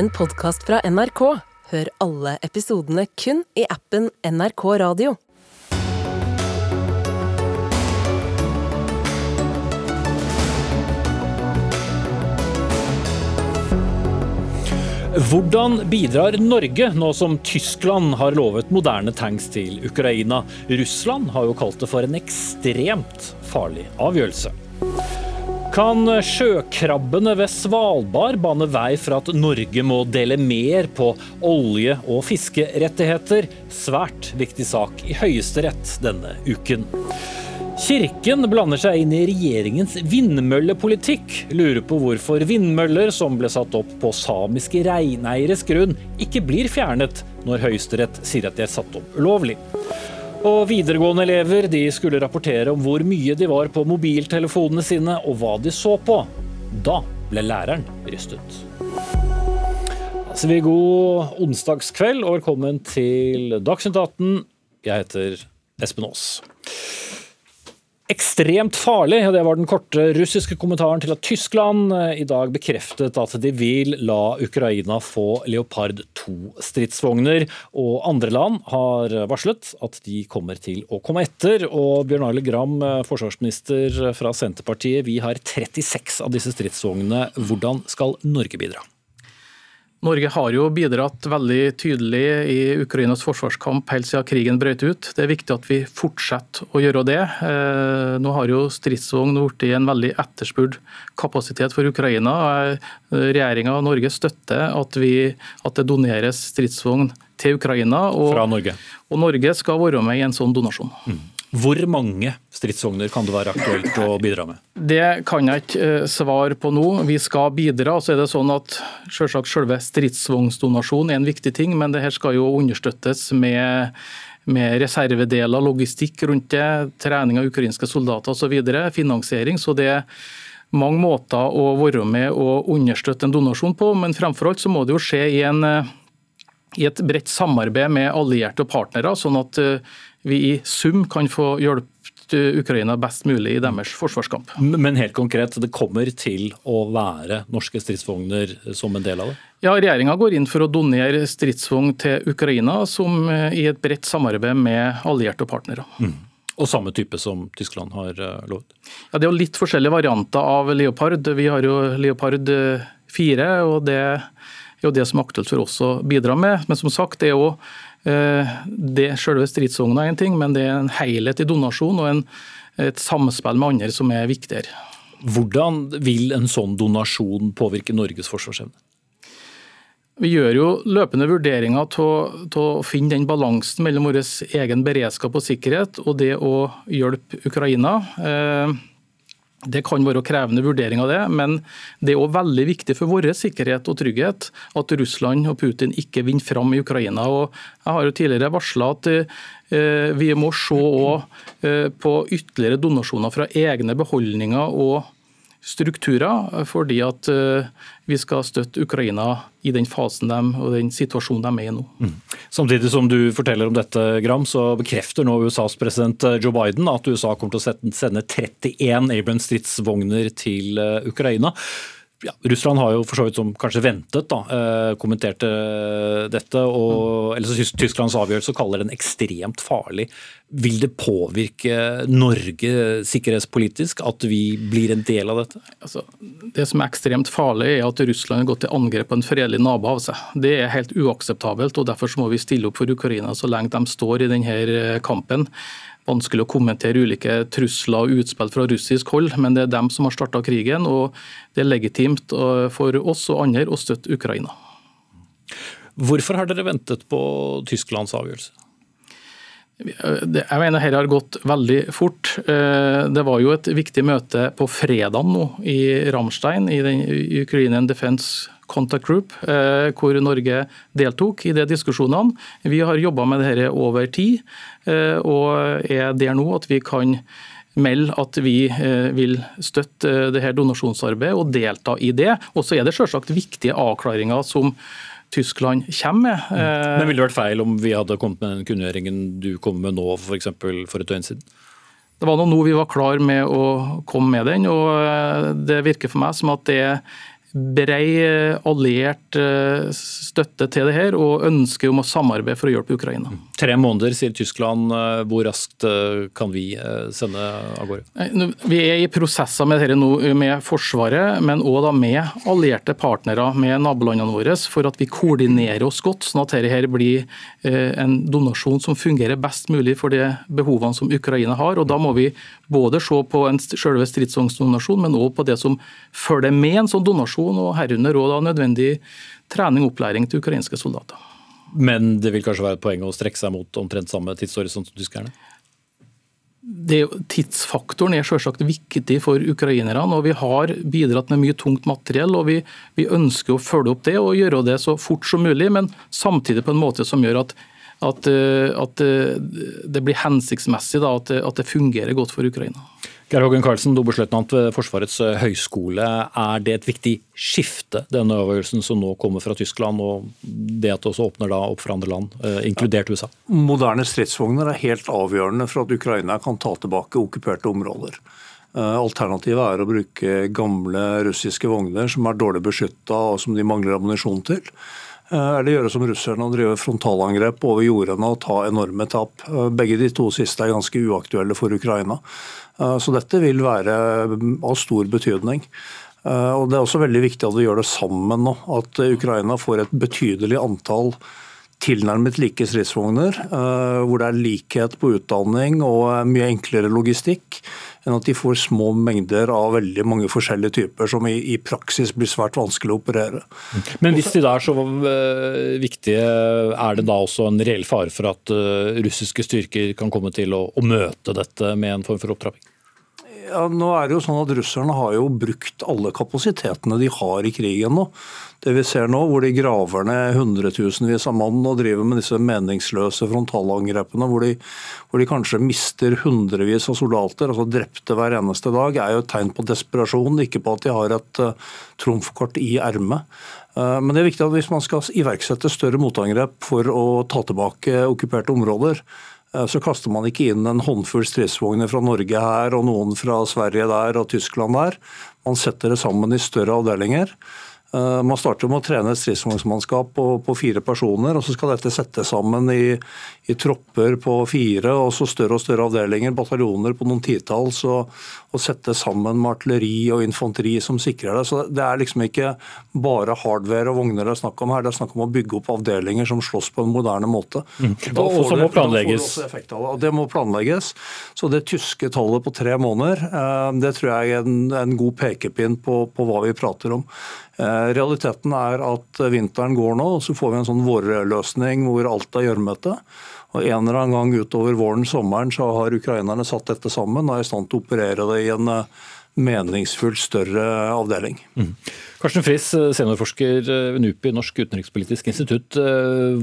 en podkast fra NRK. Hør alle episodene kun i appen NRK Radio. Hvordan bidrar Norge nå som Tyskland har lovet moderne tanks til Ukraina? Russland har jo kalt det for en ekstremt farlig avgjørelse. Kan sjøkrabbene ved Svalbard bane vei for at Norge må dele mer på olje- og fiskerettigheter? Svært viktig sak i Høyesterett denne uken. Kirken blander seg inn i regjeringens vindmøllepolitikk. Lurer på hvorfor vindmøller som ble satt opp på samiske reineieres grunn, ikke blir fjernet når Høyesterett sier at de er satt opp ulovlig. Og videregående elever de skulle rapportere om hvor mye de var på mobiltelefonene sine og hva de så på. Da ble læreren rystet. Altså, vi god onsdagskveld og velkommen til Dagsnytt 18. Jeg heter Espen Aas. Ekstremt farlig, det var den korte russiske kommentaren til at Tyskland eh, i dag bekreftet at de vil la Ukraina få Leopard 2-stridsvogner. Og andre land har varslet at de kommer til å komme etter. Og Bjørn Arle Gram, eh, forsvarsminister fra Senterpartiet, vi har 36 av disse stridsvognene. Hvordan skal Norge bidra? Norge har jo bidratt veldig tydelig i Ukrainas forsvarskamp helt siden krigen brøt ut. Det er viktig at vi fortsetter å gjøre det. Eh, nå har jo stridsvogn blitt en veldig etterspurt kapasitet for Ukraina. Regjeringa og Norge støtter at, vi, at det doneres stridsvogn til Ukraina. Og, Fra Norge. Og Norge skal være med i en sånn donasjon. Mm. Hvor mange stridsvogner kan det være aktuelt å bidra med? Det kan jeg ikke eh, svare på nå. Vi skal bidra. så er det sånn at selvsagt Selve stridsvognsdonasjon er en viktig ting, men det her skal jo understøttes med med reservedeler, logistikk rundt det, trening av ukrainske soldater osv. Finansiering. Så det er mange måter å være med og understøtte en donasjon på. Men fremfor alt så må det jo skje i, en, i et bredt samarbeid med allierte og partnere, sånn at eh, vi i sum kan få hjulpet Ukraina best mulig i deres forsvarskamp. Men helt konkret, det kommer til å være norske stridsvogner som en del av det? Ja, Regjeringa går inn for å donere stridsvogn til Ukraina, som eh, i et bredt samarbeid med allierte og partnere. Mm. Og samme type som Tyskland har eh, lovet? Ja, Det er jo litt forskjellige varianter av Leopard. Vi har jo Leopard 4, og det er jo det som er aktuelt for oss å bidra med. Men som sagt, det er jo Eh, det Selve stridsvogna er en ting, men det er en helhet i donasjon og en, et samspill med andre som er viktigere. Hvordan vil en sånn donasjon påvirke Norges forsvarsevne? Vi gjør jo løpende vurderinger til å finne den balansen mellom vår egen beredskap og sikkerhet og det å hjelpe Ukraina. Eh, det kan være krevende vurdering av det, men det er også veldig viktig for vår sikkerhet og trygghet at Russland og Putin ikke vinner fram i Ukraina. Og jeg har jo tidligere varsla at eh, vi må se eh, på ytterligere donasjoner fra egne beholdninger og strukturer, fordi at eh, vi skal støtte Ukraina i den fasen de, og den situasjonen de er i nå. Mm. Samtidig som du forteller om dette, Gram, så bekrefter nå USAs president eh, Joe Biden at USA kommer til å sende 31 Abrams stridsvogner til eh, Ukraina ja, Russland har jo for så vidt som kanskje ventet da, eh, kommenterte dette. og eller så Tysklands avgjørelse kaller den ekstremt farlig. Vil det påvirke Norge sikkerhetspolitisk at vi blir en del av dette? Altså, det som er ekstremt farlig, er at Russland har gått til angrep på en fredelig nabo av seg. Det er helt uakseptabelt. og Derfor må vi stille opp for Ukraina så lenge de står i denne kampen vanskelig å kommentere ulike trusler og utspill fra russisk hold, men det er dem som har starta krigen, og det er legitimt eh, for oss og andre å støtte Ukraina. Hvorfor har dere ventet på Tysklands avgjørelse? Jeg mener dette har gått veldig fort. Eh, det var jo et viktig møte på fredag nå i Ramstein i den Ukrainian Defense Contact Group, eh, hvor Norge deltok i de diskusjonene. Vi har jobba med dette over tid, eh, og er der nå at vi kan melde at vi eh, vil støtte det her donasjonsarbeidet og delta i det. Og så er det selvsagt viktige avklaringer som Tyskland kommer med. Men Ville det vært feil om vi hadde kommet med den kunngjøringen du kom med nå, for, eksempel, for et døgn siden? Det var nå vi var klar med å komme med den, og det virker for meg som at det bred eh, alliert eh, støtte til det her, og ønske om å samarbeide for å hjelpe Ukraina. Tre måneder, sier Tyskland. Eh, hvor raskt kan vi sende av gårde? Vi er i prosesser med dette nå med Forsvaret, men òg med allierte partnere med nabolandene våre, for at vi koordinerer oss godt, sånn at dette blir en donasjon som fungerer best mulig for de behovene som Ukraina har. og Da må vi både se på en selve stridsvognsdonasjon, men òg på det som følger med en sånn donasjon, og herunder av nødvendig trening og opplæring til ukrainske soldater. Men det vil kanskje være et poeng å strekke seg mot omtrent samme tidshorisont som tyskerne? Det, tidsfaktoren er selvsagt viktig for ukrainerne. og Vi har bidratt med mye tungt materiell. og vi, vi, ønsker å følge opp det og gjøre det så fort som mulig, men samtidig på en måte som gjør at at, eh, at eh, det blir hensiktsmessig, da, at, at, det fungerer godt for Ukraina. Geir Hågen Karlsen, dobbeltløytnant ved Forsvarets eh, høgskole. Er det et viktig skifte, denne avgjørelsen som nå kommer fra Tyskland, og det at det også åpner da opp for andre land, inkludert USA? Moderne stridsvogner er helt avgjørende for at Ukraina kan ta tilbake okkuperte områder. Alternativet er å bruke gamle russiske vogner som er dårlig beskytta og som de mangler ammunisjon til. Eller er gjøre som russerne og drive frontalangrep over jordene og ta enorme tap. Eh, begge de to siste er ganske uaktuelle for Ukraina. Eh, så dette vil være av stor betydning. Og Det er også veldig viktig at vi gjør det sammen nå. At Ukraina får et betydelig antall tilnærmet like stridsvogner, hvor det er likhet på utdanning og mye enklere logistikk enn at de får små mengder av veldig mange forskjellige typer, som i, i praksis blir svært vanskelig å operere. Men hvis de da er så viktige, er det da også en reell fare for at russiske styrker kan komme til å, å møte dette med en form for opptrapping? Ja, nå er det jo sånn at Russerne har jo brukt alle kapasitetene de har i krigen nå. Det vi ser nå, hvor de graver ned hundretusenvis av mann og driver med disse meningsløse frontalangrepene, hvor de, hvor de kanskje mister hundrevis av soldater, altså drepte hver eneste dag, er jo et tegn på desperasjon, ikke på at de har et uh, trumfkort i ermet. Uh, men det er viktig at hvis man skal iverksette større motangrep for å ta tilbake okkuperte områder, Eh, så kaster man ikke inn en håndfull stridsvogner fra Norge her og noen fra Sverige der og Tyskland der. Man setter det sammen i større avdelinger. Eh, man starter med å trene et stridsvognsmannskap på, på, fire personer, og så skal dette settes sammen i, i, tropper på fire, og så større og større avdelinger, bataljoner på noen titalls, og, og settes sammen med artilleri og infanteri som sikrer det. Så Det er liksom ikke bare hardware og vogner det er snakk om her, det er snakk om å bygge opp avdelinger som slåss på en moderne måte. Mm. Og, og som må planlegges. Det, det må planlegges. Så det tyske tallet på tre måneder, eh, det tror jeg er en, en god pekepinn på, på hva vi prater om. Eh, realiteten er at vinteren går nå, og så får vi en sånn vårløsning hvor alt er gjørmete. Og En eller annen gang utover våren-sommeren så har ukrainerne satt dette sammen og er i stand til å operere det i en meningsfullt meningsfull større avdeling. Mm. Karsten Friis, eh, seniorforsker ved NUPI, Norsk utenrikspolitisk institutt.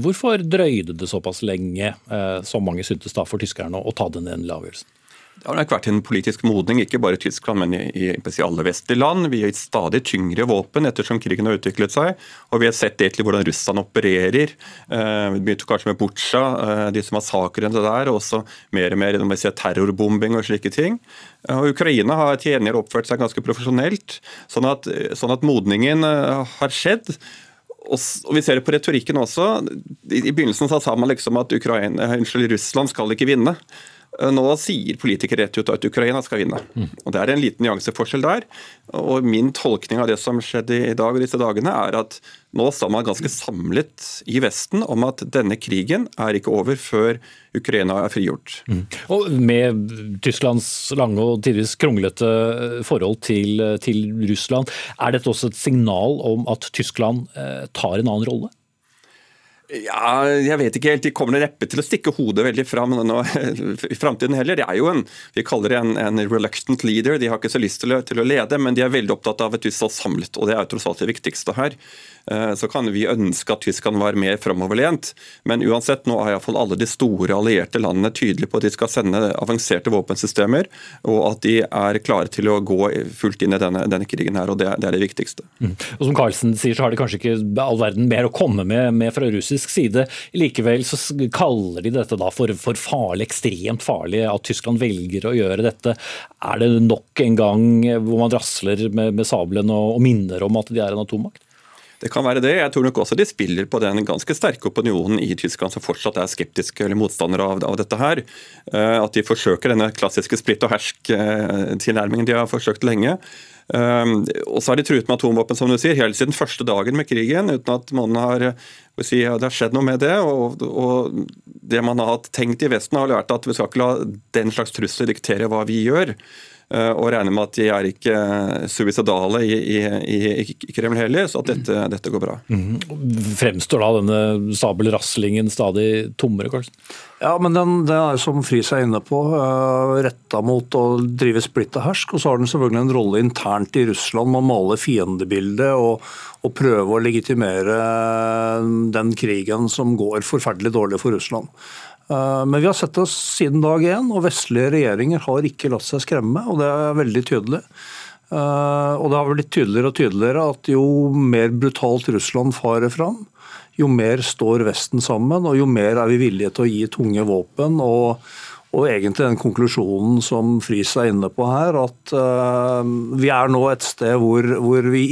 Hvorfor drøyde det såpass lenge, som mange syntes da, for tyskerne å ta den endelige avgjørelsen? Det har nok vært en politisk modning, ikke bare i Tyskland, men i, i alle vestlige land. Vi har gitt stadig tyngre våpen ettersom krigen har utviklet seg. Og vi har sett det til hvordan Russland opererer. Eh, vi begynte kanskje med Butsja, saker disse massakrene der, og også mer og mer ser terrorbombing og slike ting. Og Ukraina har til gjengjeld oppført seg ganske profesjonelt, sånn at, sånn at modningen eh, har skjedd. Og, Vi ser det på retorikken også. I, begynnelsen sa man liksom at Ukraina, Russland skal ikke vinne. Eh, nå sier politikere rett ut at Ukraina skal vinne. Og Det er en liten nyanseforskjell der. Og Min tolkning av det som skjedde i dag og disse dagene, er at nå står man ganske samlet i Vesten om at denne krigen er ikke over før Ukraina er frigjort. Mm. Og Med Tysklands lange og tidvis kronglete forhold til, til Russland, er dette også et signal om at Tyskland eh, tar en annen rolle? Ja, jeg vet ikke helt. De kommer neppe til å stikke hodet veldig fram nå, i framtiden heller. Det er jo en vi kaller det en, en, reluctant leader. De har ikke så lyst til å, til å, lede, men de er veldig opptatt av at visst samlet. og Det er jo tross alt det viktigste her. Eh, så kan vi ønske at Tyskland var mer framoverlent. Men uansett, nå er iallfall alle de store allierte landene tydelige på at de skal sende avanserte våpensystemer, og at de er klare til å gå fullt inn i denne, denne krigen her. og Det, det er det viktigste. Mm. Og Som Carlsen sier, så har de kanskje ikke all verden mer å komme med, med fra russisk side. Likevel så kaller de dette da for, for farlig, ekstremt farlig, at Tyskland velger å gjøre dette. Er det nok en gang hvor man rasler med, med sabelen og, og minner om at de er en atommakt? Det kan være det. Jeg tror nok også de spiller på den ganske sterke opinionen i Tyskland som fortsatt er skeptiske eller motstandere av, av dette her. Eh, at de forsøker denne klassiske splitt og hersk-tilnærmingen de har forsøkt lenge. Um, og så har de truet med atomvåpen som du sier, helt siden første dagen med krigen, uten at man har si, det har skjedd noe med det. Og, og, det man har tenkt i Vesten, har lært at vi skal ikke la den slags trusler diktere hva vi gjør. Eh, og regner med at de er ikke suicidale i, i, i Kreml heller, så at dette, dette går bra. Mm. Fremstår da denne sabelraslingen stadig tommere, Karlsen? Ja, men den, den er som Friis er inne på, uh, retta mot å drive splitt og hersk. Og så har den selvfølgelig en rolle internt i Russland. Man maler fiendebildet og, og prøver å legitimere den krigen som går forferdelig dårlig for Russland. Eh, men vi har sett oss siden dag én, og vestlige regjeringer har ikke latt seg skremme. og Det er veldig tydelig. Eh, og det har blitt tydeligere og tydeligere at jo mer brutalt Russland farer fram, jo mer står Vesten sammen, og jo mer er vi villige til å gi tunge våpen. og og egentlig den konklusjonen som Friis er inne på her, at uh, vi er nå et sted hvor, hvor vi,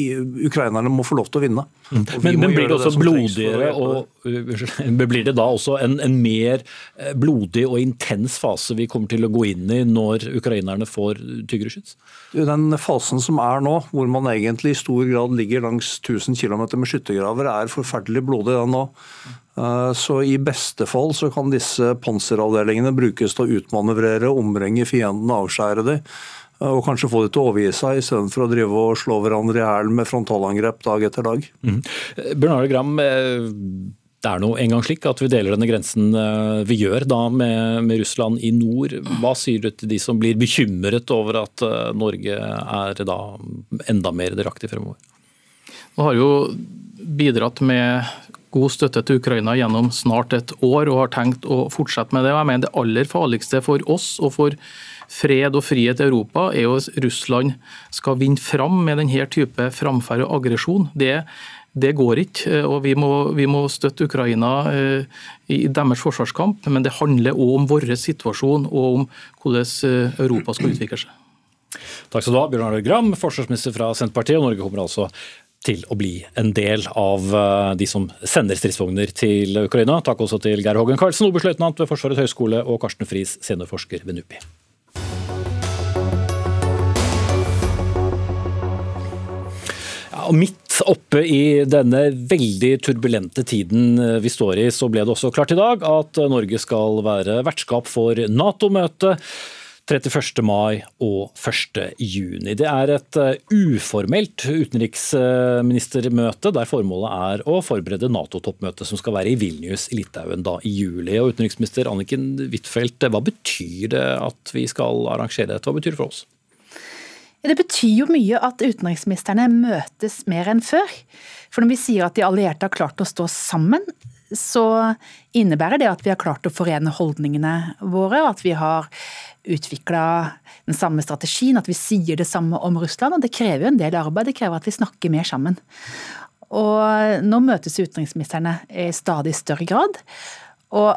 ukrainerne må få lov til å vinne. Mm. Men, men, blir det også det blodigere, og blir det da også en, en, mer eh, blodig og intens fase vi kommer til å gå inn i når ukrainerne får tyggreskyts? Den fasen som er nå, hvor man egentlig i stor grad ligger langs 1000 km med skyttergraver, er forferdelig blodig den nå. Eh, så i beste fall så kan disse panseravdelingene brukes til å utmanøvrere, omringe fienden, avskjære dem. Eh, og kanskje få dem til å overgi seg, istedenfor å drive og slå hverandre i hæl med frontalangrep dag etter dag. Mm. Bjørn Gram, eh, det er nå engang slik at vi deler denne grensen vi gjør da med, med, Russland i nord. Hva sier du til de som blir bekymret over at Norge er da enda mer delaktig fremover? Nå har jo bidratt med god støtte til Ukraina gjennom snart et år, og har tenkt å fortsette med det. Og jeg mener Det aller farligste for oss og for fred og frihet i Europa er jo at Russland skal vinne fram med denne type framferd og aggresjon. Det, det, går ikke. og vi må, vi må støtte Ukraina eh, i deres forsvarskamp, men det handler òg om vår situasjon og om hvordan eh, Europa skal utvikle seg. Takk skal du ha, Bjørn Arne Gram, forsvarsminister fra Senterpartiet. Norge kommer altså til å bli en del av eh, de som sender stridsvogner til Ukraina. Takk også til Geir Hågen Karlsen, oberstløytnant ved Forsvarets høgskole, og Karsten Friis, seniorforsker ved NUPI. Ja, Midt oppe i denne veldig turbulente tiden eh, vi står i, så ble det også klart i dag at Norge skal være vertskap for Nato-møtet. 31. mai og 1. juni. Det er et eh, uformelt utenriksministermøte der formålet er å forberede Nato-toppmøtet som skal være i Vilnius i Litauen da i juli. Og utenriksminister Anniken Huitfeldt, hva betyr det at vi skal arrangere dette? Hva betyr det for oss? Det betyr jo mye at utenriksministrene møtes mer enn før. For når vi sier at de allierte har klart å stå sammen, så innebærer det at vi har klart å forene holdningene våre, at vi har utvikla den samme strategien, at vi sier det samme om Russland. Og det krever jo en del arbeid, det krever at vi snakker mer sammen. Og nå møtes utenriksministrene i stadig større grad. Og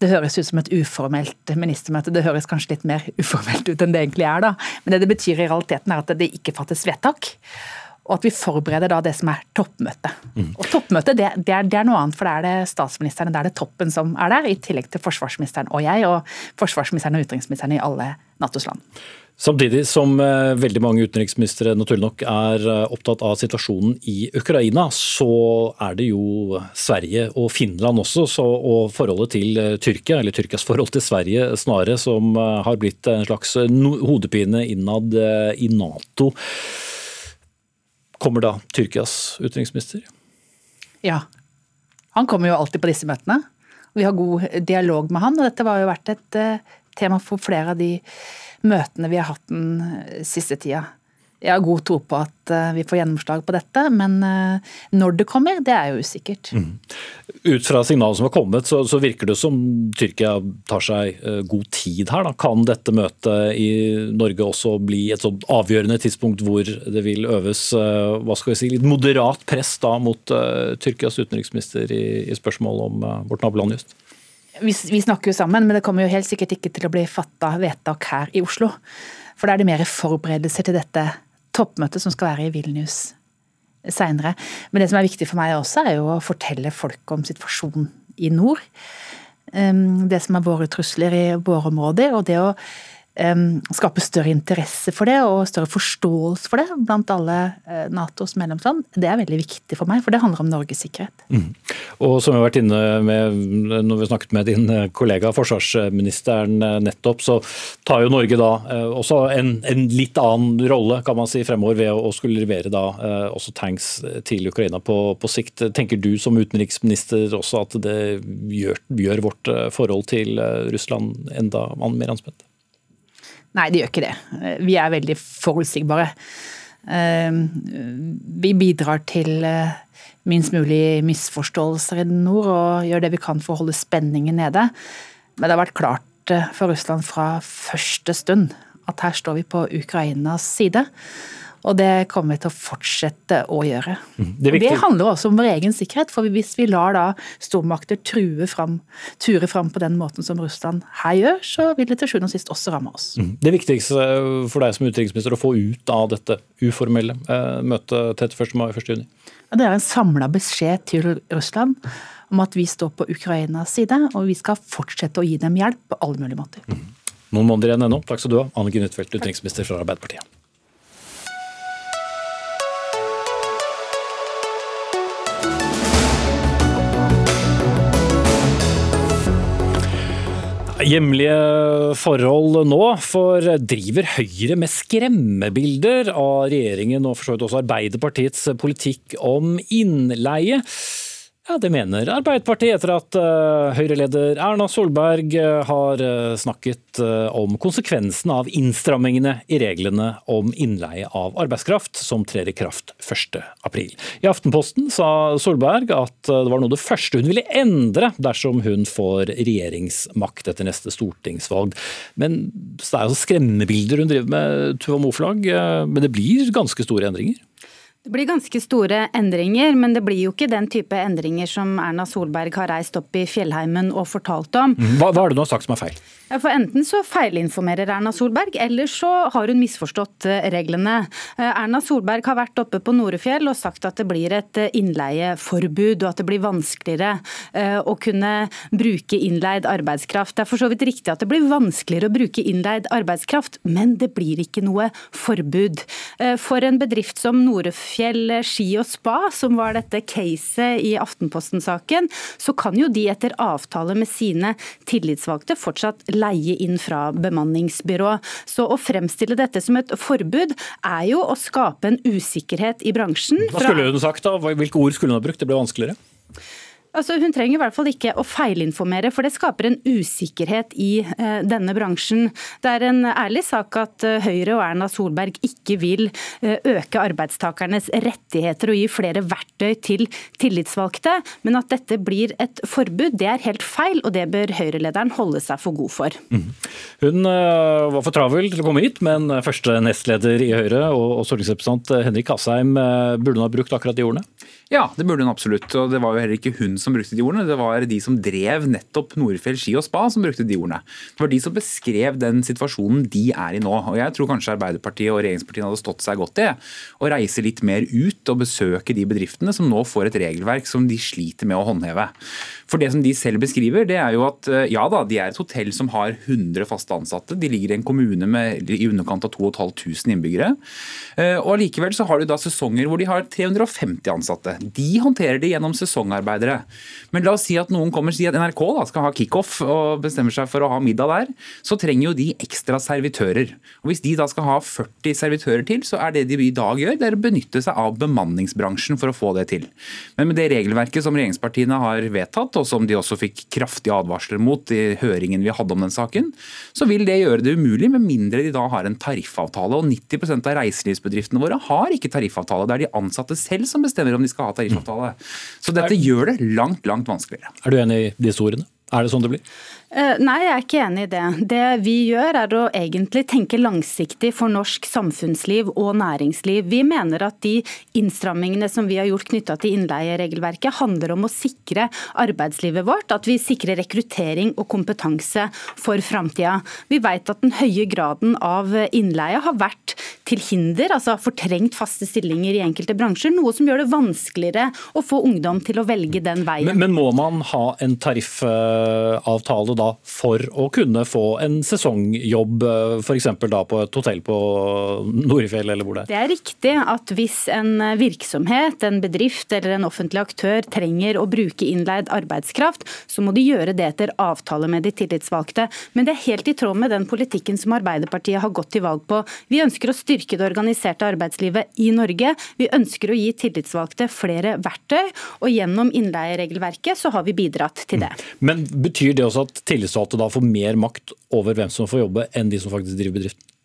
det høres ut som et uformelt ministermøte. Det høres kanskje litt mer uformelt ut enn det egentlig er, da. Men det det betyr i realiteten er at det ikke fattes vedtak og at vi forbereder da det som er toppmøtet. Mm. Og Toppmøtet det, det, er, det, er, noe annet, for det er det statsministeren, det er det toppen som er der, i tillegg til forsvarsministeren og jeg, og forsvarsministeren og utenriksministeren i alle Natos land. Samtidig som eh, veldig mange utenriksministre naturlig nok er eh, opptatt av situasjonen i Ukraina, så er det jo Sverige og Finland også, så, og forholdet til eh, Tyrkia, eller Tyrkias forhold til Sverige snarere, som har blitt en slags hodepine innad i Nato. Kommer da Tyrkias utenriksminister? Ja. Han kommer jo alltid på disse møtene. Vi har god dialog med han, og dette har jo vært et uh, tema for flere av de møtene vi har hatt den siste tida. Jeg har god tro på at eh, vi får gjennomslag på dette, men eh, når det kommer, det er jo usikkert. Mm. Ut fra signalene som har kommet, så, så, virker det som Tyrkia tar seg uh, god tid her. Da. Kan dette møtet i Norge også bli et sånn avgjørende tidspunkt hvor det vil øves uh, hva skal vi si, litt moderat press da mot uh, Tyrkias utenriksminister i, i spørsmål om vårt naboland just? Vi, vi, snakker jo sammen, men det kommer jo helt sikkert ikke til å bli fatta vedtak her i Oslo. For da er det mer forberedelser til dette toppmøtet som skal være i Vilnius seinere. Men det som er viktig for meg også, er jo å fortelle folk om situasjonen i nord. Ehm, det som er våre trusler i våre områder, og det å skape større interesse for det og større forståelse for det blant alle eh, Natos medlemsland, det er veldig viktig for meg, for det handler om Norges sikkerhet. Mm. Og som vi har vært inne med når vi snakket med din eh, kollega forsvarsministeren eh, nettopp, så tar jo Norge da også en, en litt annen rolle kan man si fremover ved å skulle levere da også tanks til Ukraina på, på sikt. Tenker du som utenriksminister også at det gjør, gjør vårt forhold til Russland enda mer anspent? Nei, det gjør ikke det. Vi er veldig forutsigbare. Ehm, vi bidrar til eh, minst mulig misforståelser i nord og gjør det vi kan for å holde spenningen nede. Men det har vært klart eh, for Russland fra første stund at her står vi på Ukrainas side. Og det kommer vi til å fortsette å gjøre. Mm, det, det, handler også om vår egen sikkerhet. For hvis vi lar da stormakter true fram, ture fram på den måten som Russland her gjør, så vil det til sjuende og sist også ramme oss. Mm. Det viktigste for deg som utenriksminister å få ut av dette uformelle eh, møtet 31. mai og 1. juni? Det er en samla beskjed til Russland om at vi står på Ukrainas side, og vi skal fortsette å gi dem hjelp på alle mulige måter. Mm. Noen måneder igjen ennå. Takk skal du ha, Anniken Huitfeldt, utenriksminister fra Arbeiderpartiet. Hjemlige forhold nå, for driver Høyre med skremmebilder av regjeringen og for så vidt også Arbeiderpartiets politikk om innleie? Ja, Det mener Arbeiderpartiet etter at uh, Høyre-leder Erna Solberg uh, har uh, snakket om konsekvensen av innstrammingene i reglene om innleie av arbeidskraft, som trer i kraft 1.4. I Aftenposten sa Solberg at det var noe det første hun ville endre dersom hun får regjeringsmakt etter neste stortingsvalg. Men det er jo skremmebilder hun driver med, Tuva Moflag. Men det blir ganske store endringer? Det blir ganske store endringer, men det blir jo ikke den type endringer som Erna Solberg har reist opp i fjellheimen og fortalt om. Mhm. Hva, hva er det du har sagt som er feil? Ja, for Enten så feilinformerer Erna Solberg, eller så har hun misforstått eh, reglene. Eh, Erna Solberg har vært oppe på Norefjell og sagt at det blir et eh, innleieforbud, og at det blir vanskeligere å kunne bruke innleid arbeidskraft. Det er for så vidt riktig at det blir vanskeligere å bruke innleid arbeidskraft, men det blir ikke noe forbud. For en bedrift som Norefjell Fjell ski og spa, som var dette caset i Aftenposten-saken, så kan jo de etter avtale med sine tillitsvalgte fortsatt leie inn fra bemanningsbyrå. Så å fremstille dette som et forbud er jo å skape en usikkerhet i bransjen. Hva skulle hun sagt da? Hvilke ord skulle hun ha brukt? Det ble vanskeligere? Altså, hun trenger i hvert fall ikke å feilinformere, for det skaper en usikkerhet i eh, denne bransjen. Det er en ærlig sak at eh, Høyre og Erna Solberg ikke vil eh, øke arbeidstakernes rettigheter og gi flere verktøy til tillitsvalgte, men at dette blir et forbud, det er helt feil, og det bør Høyre-lederen holde seg for god for. Mm. Hun uh, var for travel til å komme hit, men første nestleder i Høyre og, og stortingsrepresentant Henrik Asheim, uh, burde hun ha brukt akkurat de ordene? Ja, det burde hun absolutt. Og det var jo heller ikke hun som brukte de ordene, det var de som drev nettopp Nordfjell ski og spa som brukte de ordene. Det var de som beskrev den situasjonen de er i nå. Og jeg tror kanskje Arbeiderpartiet og regjeringspartiene hadde stått seg godt i å reise litt mer ut og besøke de bedriftene som nå får et regelverk som de sliter med å håndheve. For det som de selv beskriver, det er jo at eh, ja da, de er et hotell som har 100 faste ansatte. De ligger i en kommune med i underkant av 2500 innbyggere. Eh, og Allikevel så har de da sesonger hvor de har 350 ansatte. De håndterer det gjennom sesongarbeidere. Men la oss si at noen kommer og sier at NRK da, skal ha kickoff og bestemmer seg for å ha middag der. Så trenger jo de ekstra servitører. Og Hvis de da skal ha 40 servitører til, så er det de i dag gjør, det er å benytte seg av bemanningsbransjen for å få det til. Men med det regelverket som regjeringspartiene har vedtatt, og som de også fikk kraftige advarsler mot i høringen vi hadde om den saken, så vil det gjøre det umulig, med mindre de da har en tariffavtale. Og 90% av reiselivsbedriftene våre har ikke tariffavtale. Det er de ansatte selv som bestemmer om de skal ha tariffavtale. Så dette gjør det langt, langt vanskeligere. Er du enig i disse ordene? Er det sånn det blir? Eh, nei, jeg er ikke enig i det. Det vi gjør er å egentlig tenke langsiktig for norsk samfunnsliv og næringsliv. Vi mener at de innstrammingene som vi har gjort knytta til innleieregelverket, handler om å sikre arbeidslivet vårt. At vi sikrer rekruttering og kompetanse for framtida. Vi vet at den høye graden av innleie har vært til hinder, altså fortrengt faste stillinger i enkelte bransjer. Noe som gjør det vanskeligere å få ungdom til å velge den veien. Men, men må man ha en tariffavtale da for å kunne få en sesongjobb, eh, f.eks. da på et hotell på Norefjell eller hvor det er? Det er riktig at hvis en virksomhet, en bedrift eller en offentlig aktør trenger å bruke innleid arbeidskraft, så må de gjøre det etter avtale med de tillitsvalgte. Men det er helt i tråd med den politikken som Arbeiderpartiet har gått til valg på. Vi ønsker å styrke det organiserte arbeidslivet i Norge. Vi ønsker å gi tillitsvalgte flere verktøy, og gjennom innleieregelverket så har vi bidratt til det. Men betyr det også at tillitsvalgte da får mer makt over hvem som får jobbe, enn de som faktisk driver bedriften?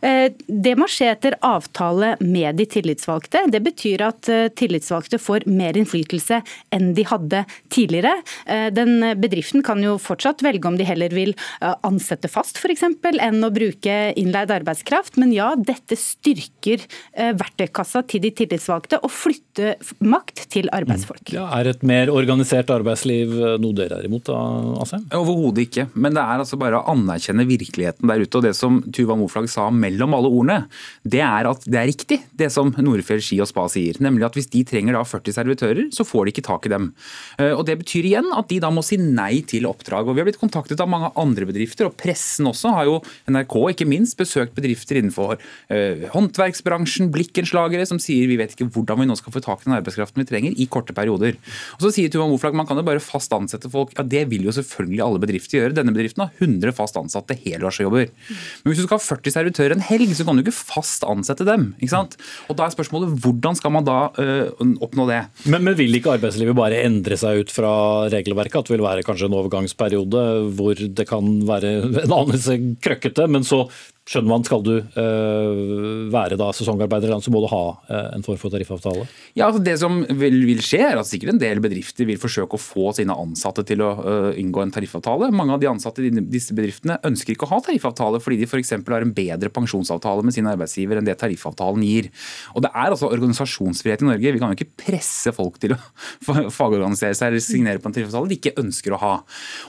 Eh, det må skje etter avtale med de tillitsvalgte. Det betyr at eh, tillitsvalgte får mer innflytelse enn de hadde tidligere. Eh, den bedriften kan jo fortsatt velge om de heller vil ansette fast f.eks. enn å bruke innleid arbeidskraft. Men ja, dette styrker verktøykassa til de tillitsvalgte og flytter makt til arbeidsfolk. Ja, er et mer organisert arbeidsliv noe dere er imot, da, Asheim? Overhodet ikke. Men det er altså bare å anerkjenne virkeligheten der ute. Og det som Tuva Moflag sa mellom alle ordene, det er at det er riktig, det som Nordfjell ski og spa sier. Nemlig at hvis de trenger da 40 servitører, så får de ikke tak i dem. Eh, og Det betyr igjen at de da må si nei til oppdrag. Og Vi har blitt kontaktet av mange andre bedrifter, og pressen også har jo, NRK ikke minst, besøkt bedrifter innenfor uh, håndverksbransjen, blikkenslagere, som sier vi vet ikke hvordan vi nå skal få tak i den arbeidskraften vi trenger i korte perioder. Og Så sier Tuva Moflag man kan jo bare fast ansette folk. Ja, Det vil jo selvfølgelig alle bedrifter gjøre. Denne bedriften har 100 fast ansatte helårsjobber. Men hvis du skal ha 40 servitører en helg, så kan du ikke fast ansette dem. ikke sant? Og Da er spørsmålet hvordan skal man da uh, oppnå det? Men, men, vil ikke arbeidslivet bare endre seg ut fra regelverket? At det vil være kanskje en overgangsperiode hvor det kan være en anelse krøkkete, men så skjønner man, Skal du øh, være da sesongarbeider, så må du ha øh, en form for tariffavtale? Ja, altså Det som vil, vil, skje, er at sikkert en del bedrifter vil forsøke å få sine ansatte til å øh, inngå en tariffavtale. Mange av de ansatte i disse bedriftene ønsker ikke å ha tariffavtale fordi de f.eks. har en bedre pensjonsavtale med sin arbeidsgiver enn det tariffavtalen gir. Og Det er altså organisasjonsfrihet i Norge. Vi kan jo ikke presse folk til å fagorganisere seg eller signere på en tariffavtale de ikke ønsker å ha.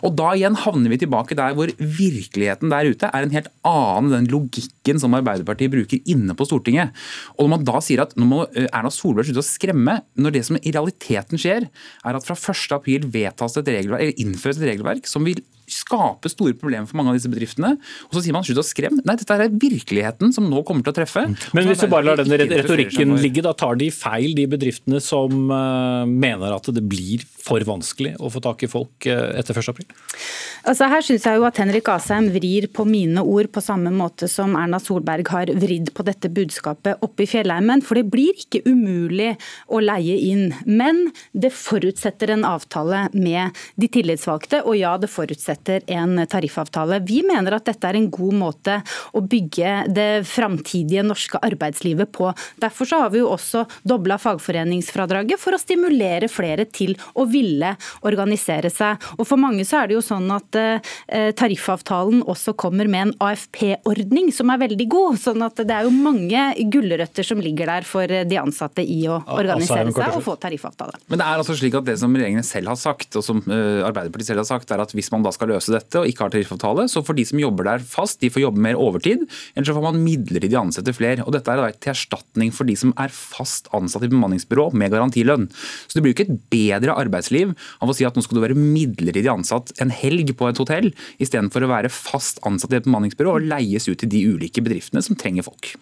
Og Da igjen havner vi tilbake der hvor virkeligheten der ute er en helt annen den logikken som Arbeiderpartiet bruker inne på Stortinget. Og når man da sier at nå må eh, Erna Solberg slutte å skremme, når det som i realiteten skjer, er at fra 1.4 vedtas et regelverk, eller innføres et regelverk som vil skape store problemer for mange av disse bedriftene. Og så sier man slutt å skremme. Nei, dette er virkeligheten som nå kommer til å treffe. Men hvis du bare lar den retorikken ligge, da tar de feil, de bedriftene som uh, mener at det blir for vanskelig å få tak i folk etter etter 1.4? Altså her syns jeg jo at Henrik Asheim vrir på mine ord på samme måte som Erna Solberg har vridd på dette budskapet oppe i fjellheimen. For det blir ikke umulig å leie inn. Men det forutsetter en avtale med de tillitsvalgte, og ja, det forutsetter etter en tariffavtale. Vi mener at dette er en god måte å bygge det framtidige norske arbeidslivet på. Derfor så har vi jo også dobla fagforeningsfradraget for å stimulere flere til å ville organisere seg. Og For mange så er det jo sånn at eh, tariffavtalen også kommer med en AFP-ordning som er veldig god. sånn at det er jo mange gulrøtter som ligger der for de ansatte i å organisere seg og få tariffavtale. Men det er altså slik at det som regjeringen selv har sagt, og som eh, Arbeiderpartiet selv har sagt, er at hvis man da skal løse dette og ikke har tariffavtale, så får de som jobber der fast, de får jobbe mer overtid. Eller så får man midlertidig ansette flere. Og Dette er til erstatning for de som er fast ansatt i bemanningsbyrå med garantilønn. Så Det blir jo ikke et bedre arbeidsliv av å si at nå skal du være midlertidig ansatt en helg på et hotell, istedenfor å være fast ansatt i et bemanningsbyrå og leies ut til de ulike bedriftene som trenger folk.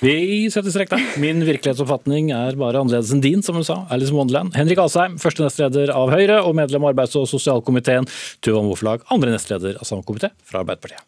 Vi setter strek der. Min virkelighetsoppfatning er bare annerledes enn din, som hun sa. Alice Wonderland. Henrik Asheim, første nestleder av Høyre og medlem av arbeids- og sosialkomiteen. Tuva Moflag, andre nestleder av samme komité, fra Arbeiderpartiet.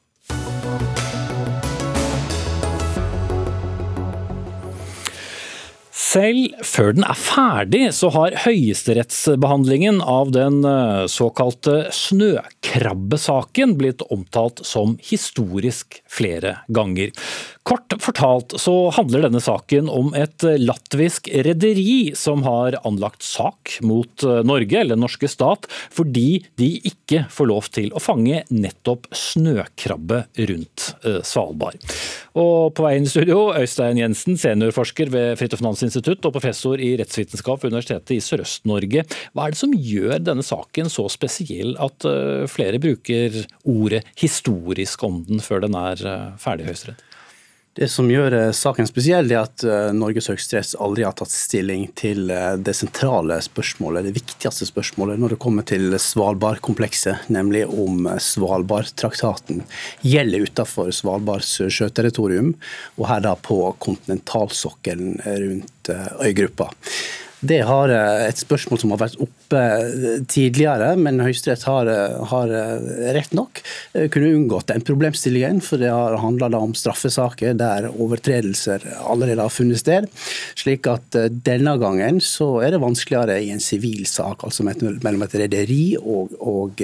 Selv før den er ferdig, så har høyesterettsbehandlingen av den eh, såkalte snøkrabbesaken blitt omtalt som historisk flere ganger. Kort fortalt så handler denne saken om et latvisk rederi som har anlagt sak mot eh, Norge, eller den norske stat, fordi de ikke får lov til å fange nettopp snøkrabbe rundt eh, Svalbard. Og på vei inn i studio, Øystein Jensen, seniorforsker ved Fridtjof og institutt og professor i rettsvitenskap ved Universitetet i Sørøst-Norge. Hva er det som gjør denne saken så spesiell at eh, flere bruker ordet historisk om den før den er ferdig i Høyesterett? Det som gjør eh, saken spesiell, er at eh, Norges høyesterett aldri har tatt stilling til eh, det sentrale spørsmålet, det viktigste spørsmålet når det kommer til Svalbard-komplekset, nemlig om Svalbardtraktaten gjelder utenfor Svalbards sjøterritorium, og her da på kontinentalsokkelen rundt øygruppa. Det har et spørsmål som har vært oppe eh, tidligere, men Høyesterett har, eh, har rett nok kunne unngått den problemstillingen. For det har handla om straffesaker der overtredelser allerede har funnet sted. Slik at denne gangen så er det vanskeligere i en sivil sak, altså mellom et rederi og, og,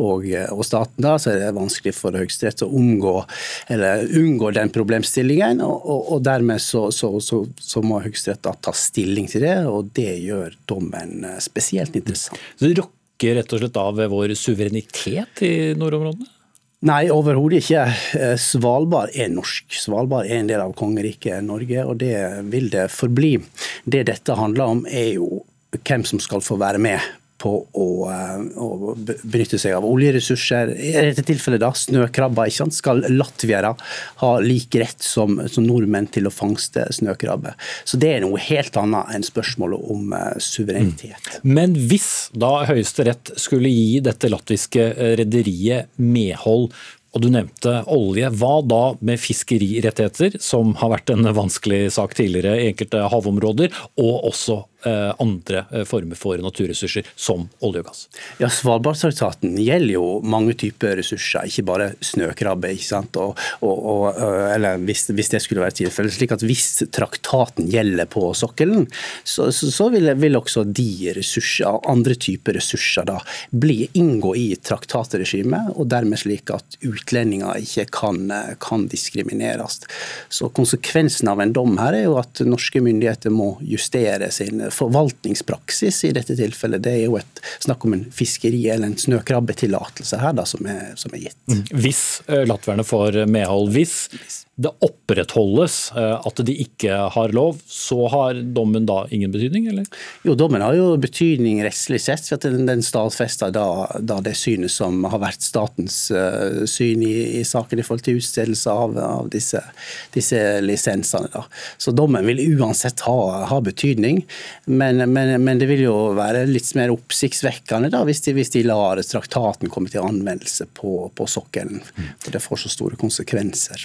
og, og, staten. Da, så er det vanskelig for Høyesterett å omgå, eller unngå den problemstillingen. Og, dermed så, så, så, så må Høyesterett ta stilling til det og det gjør dommen eh, spesielt interessant. Så det rokker rett og slett av vår suverenitet i nordområdene? Nei, overhodet ikke. Eh, Svalbard er norsk. Svalbard er en del av kongeriket Norge, og det vil det forbli. Det dette handler om, er jo hvem som skal få være med på å, eh, å, benytte seg av oljeressurser. I dette tilfellet da, snøkrabber. ikke sant? Skal latviere ha lik rett som, som, nordmenn til å fangste snøkrabbe? Så det er noe helt annet enn spørsmålet om uh, suverenitet. Mm. Men hvis da Høyesterett skulle gi dette latviske eh, rederiet medhold og du nevnte olje. Hva da med fiskerirettigheter, som har vært en vanskelig sak tidligere i enkelte havområder, og også Eh, andre eh, former for naturressurser, som olje og gass. Ja, Svalbardtraktaten gjelder jo mange typer ressurser, ikke bare snøkrabbe. ikke sant? Og, og, og, eh, eller hvis, hvis, det skulle være tilfellet. slik at Hvis traktaten gjelder på sokkelen, så, så, så vil, vil, også de ressurser, andre typer ressurser da, bli, inngå i traktatregimet, og dermed slik at utlendinger ikke kan, kan diskrimineres. Så Konsekvensen av en dom her er jo at norske myndigheter må justere sin forvaltningspraksis i dette tilfellet. Det er jo et snakk om en fiskeri- eller en snøkrabbetillatelse her da, som er, som er gitt. Mm. Hvis latvierne får medhold, hvis det opprettholdes eh, at de ikke har lov, så har dommen da ingen betydning, eller? Jo, dommen har jo betydning rettslig sett, for at den, den stadfester da, da, det synet som har vært statens uh, syn i, i, saken i forhold til utstedelse av, av disse, disse, lisensene. Da. Så dommen vil uansett ha, ha betydning, men, men, men, det vil jo være litt mer oppsiktsvekkende da, hvis, de, hvis de lar traktaten komme til anvendelse på, på sokkelen. For det får så store konsekvenser.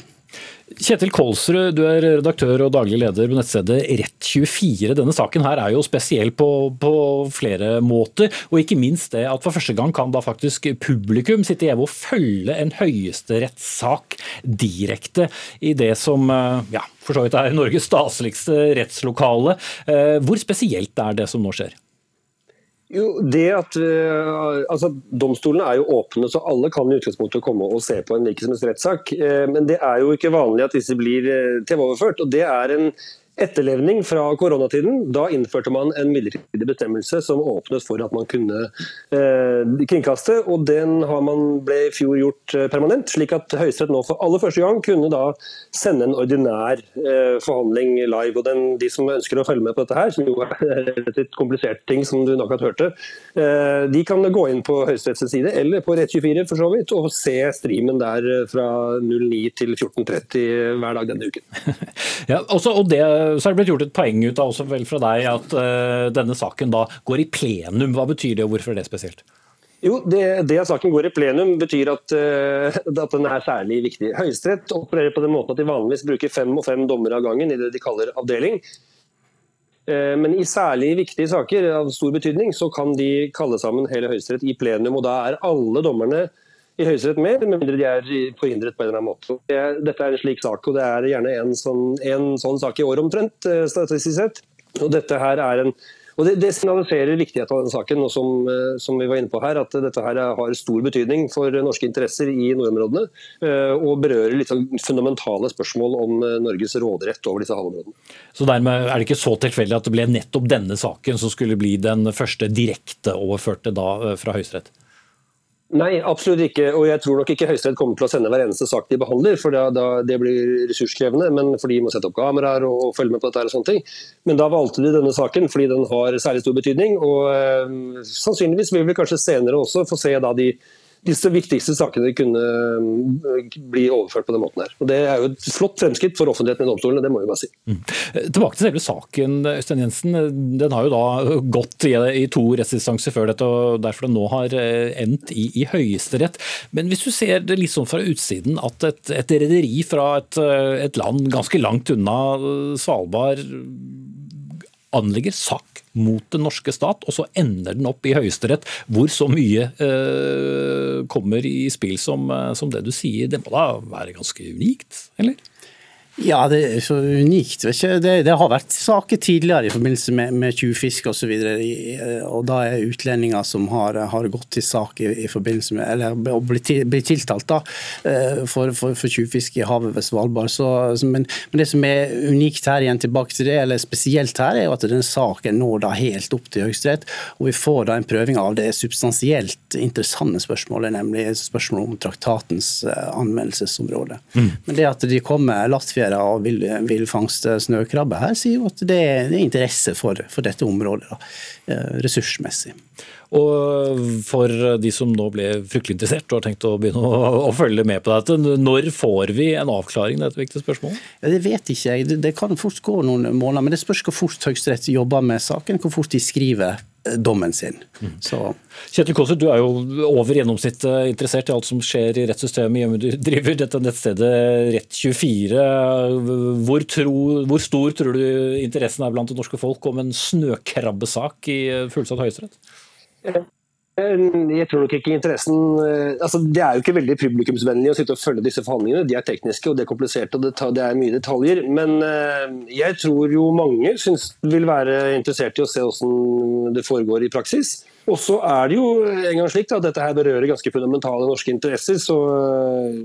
Kjetil Kolsrud, du er redaktør og daglig leder på nettstedet Rett24. Denne saken her er jo spesiell på, på, flere måter, og ikke minst det at for første gang kan da faktisk publikum sitte hjemme og følge en høyesterettssak direkte i det som eh, ja, for så vidt er Norges staseligste rettslokale. Eh, hvor spesielt er det som nå skjer? Jo, det at uh, altså, Domstolene er jo åpne, så alle kan i utgangspunktet komme og se på en virksomhetsrettssak. rettssak. Uh, men det er jo ikke vanlig at disse blir uh, TV-overført. og Det er en etterlevning fra koronatiden. Da innførte man en midlertidig bestemmelse som åpnet for at man kunne eh, kringkaste. og Den man ble i fjor gjort eh, permanent, slik at Høyesterett nå for aller første gang kunne da sende en ordinær eh, forhandling live. og den, De som ønsker å følge med på dette, her, som jo er relativt komplisert ting, som du akkurat hørte, eh, de kan gå inn på Høyesteretts side, eller på Rett24 for så vidt, og se streamen der fra 09 til 14.30 hver dag denne uken. ja, også, og det så er det blitt gjort et poeng ut av også vel fra deg at uh, denne saken da går i plenum. Hva betyr det, og hvorfor er det spesielt? Jo, det, det, at saken går i plenum betyr at, uh, at den er særlig viktig. Høyesterett opererer på den måten at de vanligvis bruker fem og fem dommere av gangen i det de kaller avdeling. Men i særlig viktige saker av stor betydning så kan de kalle sammen hele Høyesterett i plenum. og Da er alle dommerne i Høyesterett med, med mindre de er forhindret på en eller annen måte. Dette er en slik sak, og det er gjerne en sånn, en sånn sak i år omtrent, uh, statistisk sett. Og dette her er en og det, det, signaliserer viktigheten av den saken, og som, eh, som, vi var inne på her, at dette her har stor betydning for norske interesser i nordområdene. Eh, og berører litt sånn fundamentale spørsmål om eh, Norges råderett over disse havområdene. Så dermed er det ikke så tilfeldig at det ble nettopp denne saken som skulle bli den første direkte overførte da fra Høyesterett? Nei, absolutt ikke. Og jeg tror nok ikke Høyesterett kommer til å sende hver eneste sak de behandler, for da, da, det blir ressurskrevende. Men for de må sette opp kameraer og, og følge med på dette og sånne ting. Men da valgte de denne saken fordi den har særlig stor betydning. Og øh, sannsynligvis vil vi kanskje senere også få se da de disse viktigste sakene kunne eh, bli overført på den måten her. Og Det er jo et flott fremskritt for offentligheten i domstolene, det må vi bare si. Mm. Tilbake til selve saken, Øystein Jensen. Den har jo da gått i, to rettsinstanser før dette, og derfor den nå har eh, endt i, i Høyesterett. Men hvis du ser det litt sånn fra utsiden, at et, et rederi fra et, eh, et land ganske langt unna Svalbard anlegger sak mot den norske stat, og så ender den opp i Høyesterett, hvor så mye eh, kommer i spill som, eh, som, det du sier. Det må da være ganske unikt, eller? Ja, det er så unikt. Det, det, har vært saker tidligere i forbindelse med, med tjuvfiske osv. Og, og da er utlendinger som har, har gått til sak i, i, forbindelse med Eller blitt til, bli tiltalt da, eh, for, for, for tjuvfiske i havet ved Svalbard. Så, men, men, det som er unikt her, igjen tilbake til det, eller spesielt her, er jo at denne saken når da helt opp til Høyesterett. Og vi får da en prøving av det substansielt interessante spørsmålet, nemlig spørsmålet om traktatens eh, anvendelsesområde. Mm. Men det at de kommer Latvia og vil, vil fangste snøkrabbe her, sier jo at det er interesse for, for, dette området, da, eh, ressursmessig. Og for de som nå ble fryktelig interessert og har tenkt å begynne å, å følge med på dette, når får vi en avklaring av dette viktige spørsmålet? Ja, det vet ikke jeg. Det, kan fort gå noen måneder. Men det spørs hvor fort Høyesterett jobber med saken, hvor fort de skriver eh, dommen sin. Mm. Kjetil Kåser, du er jo over gjennomsnittet interessert i alt som skjer i rettssystemet. Du driver dette nettstedet Rett24. Hvor, tro, hvor, stor tror du interessen er blant det norske folk om en snøkrabbesak i fullsatt høyesterett? Eh, jeg tror nok ikke interessen eh, altså Det er jo ikke veldig publikumsvennlig å sitte og følge disse forhandlingene. De er tekniske og de er kompliserte og det er mye detaljer. Men eh, jeg tror jo mange synes vil være interessert i å se hvordan det foregår i praksis. Og så er det jo en gang slik at dette her berører ganske fundamentale norske interesser, så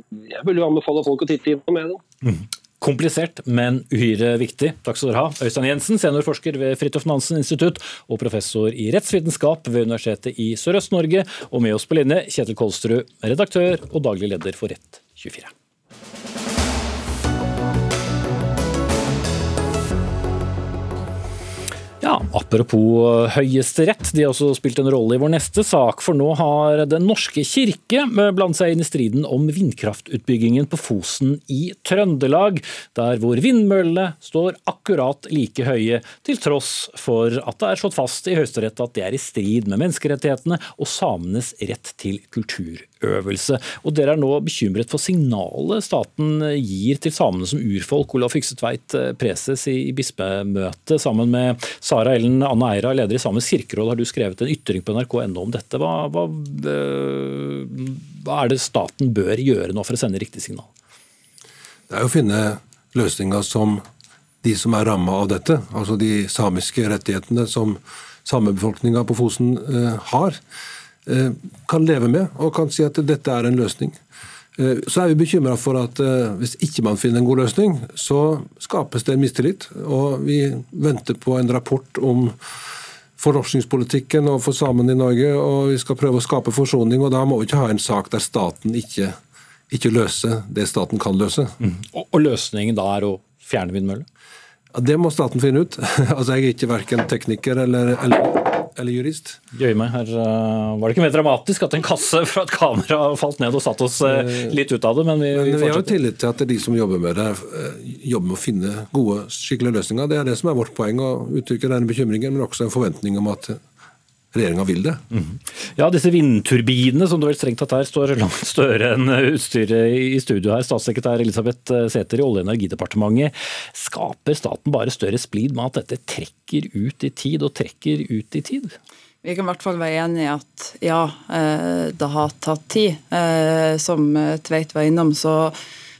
jeg vil jo anbefale folk å titte inn med det. Mm. Komplisert, men uhyre viktig. Takk skal dere ha. Øystein Jensen, seniorforsker ved Fridtjof Nansen institutt og professor i rettsvitenskap ved Universitetet i Sørøst-Norge. Og med oss på linje Kjetil Kolstrud, redaktør og daglig leder for Rett24. Ja, Apropos Høyesterett, de har også spilt en rolle i vår neste sak. For nå har Den norske kirke blandet seg inn i striden om vindkraftutbyggingen på Fosen i Trøndelag, der hvor vindmøllene står akkurat like høye, til tross for at det er slått fast i Høyesterett at det er i strid med menneskerettighetene og samenes rett til kultur øvelse. Og Dere er nå bekymret for signalet staten gir til samene som urfolk. Olav Fykse Tveit, eh, preses i bispemøtet, sammen med Sara Ellen Anne Eira, leder i Samisk kirkeråd, har du skrevet en ytring på nrk.no om dette. Hva, hva, eh, hva er det staten bør gjøre nå for å sende riktig signal? Det er å finne løsninger som de som er ramma av dette, altså de samiske rettighetene som samebefolkninga på Fosen eh, har. Eh, kan leve med, og kan si at dette er en løsning. Eh, så er vi bekymra for at eh, hvis ikke man finner en god løsning, så skapes det en mistillit. Og vi venter på en rapport om fornorskningspolitikken og for samene i Norge, og vi skal prøve å skape forsoning. og Da må vi ikke ha en sak der staten ikke, ikke løser det staten kan løse. Mm. Og, og løsningen da er å fjerne vindmøller? Ja, det må staten finne ut. altså Jeg er ikke verken tekniker eller, eller eller jurist. Jøy meg, her uh, Var det ikke mer dramatisk at en kasse fra et kamera falt ned og satt oss uh, litt ut av det? Men vi, men vi, vi har jo tillit til at de som jobber med det, jobber med å finne gode, skikkelige løsninger. Det er det som er vårt poeng, å uttrykke denne bekymringen, men også en forventning om at regjeringa vil det. Mm. Ja, disse vindturbinene som det vel strengt tatt her står langt større enn utstyret i studio her. Statssekretær Elisabeth Sæther i Olje- og energidepartementet. Skaper staten bare større splid med at dette trekker ut i tid og trekker ut i tid? Vi kan i hvert fall være enig i at ja, eh, det har tatt tid. Eh, som Tveit var innom, så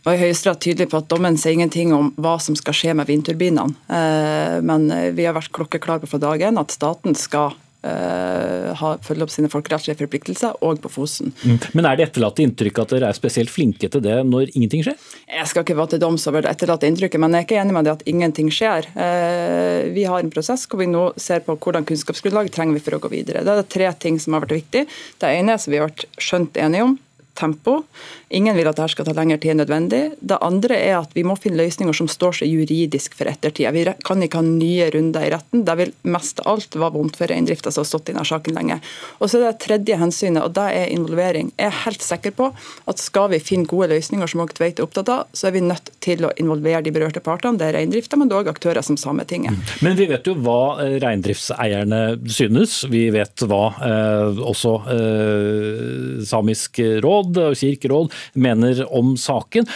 var Høyesterett tydelig på at dommen sier ingenting om hva som skal skje med vindturbinene. Eh, men vi har vært klokkeklare fra dag én at staten skal eh, følge opp sine folkerettslige forpliktelser, og på Fosen. Mm. Men er det etterlatte inntrykk at dere er spesielt flinke til det når ingenting skjer? Jeg skal ikke være til doms over det etterlatte inntrykket, men jeg er ikke enig med det at ingenting skjer. Eh, vi har en prosess hvor vi nå ser på hvordan kunnskapsgrunnlaget trenger vi for å gå videre. Det er tre ting som har vært viktig. Det ene som vi har vært skjønt enige om, tempo. Ingen vil at dette skal ta lengre tid enn nødvendig. Det andre er at vi må finne løsninger som står seg juridisk for ettertida. Vi kan ikke ha nye runder i retten. Det vil mest av alt være vondt for reindrifta som har stått i denne saken lenge. Og så er det tredje hensynet, og det er involvering. Jeg er helt sikker på at skal vi finne gode løsninger som også Tveit er opptatt av, så er vi nødt til å involvere de berørte partene. Det er reindrifta, men òg aktører som Sametinget. Mm. Men vi vet jo hva eh, reindriftseierne synes. Vi vet hva eh, også eh, Samisk råd og kirkeråd mener om saken.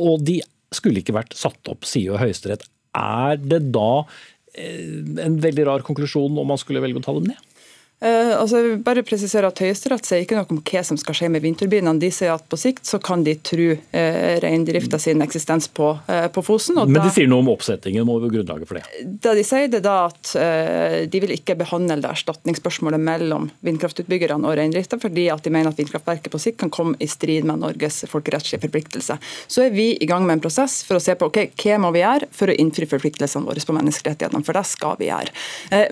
Og de skulle ikke vært satt opp, sier Høyesterett. Er det da eh, en veldig rar konklusjon om man skulle velge å ta dem ned? Uh, altså jeg vil bare presisere at Høyesterett sier ikke noe om hva som skal skje med vindturbinene. De sier at på sikt så kan de true uh, reindrifta sin eksistens på, uh, på Fosen. Men de da, sier noe om oppsettingen og grunnlaget for det? Det de sier, det er da at uh, de vil ikke behandle det erstatningsspørsmålet mellom vindkraftutbyggerne og reindrifta, fordi at de mener at vindkraftverket på sikt kan komme i strid med Norges folkerettslige forpliktelser. Så er vi i gang med en prosess for å se på okay, hva må vi gjøre for å innfri forpliktelsene våre på menneskerettighetene, for det skal vi gjøre.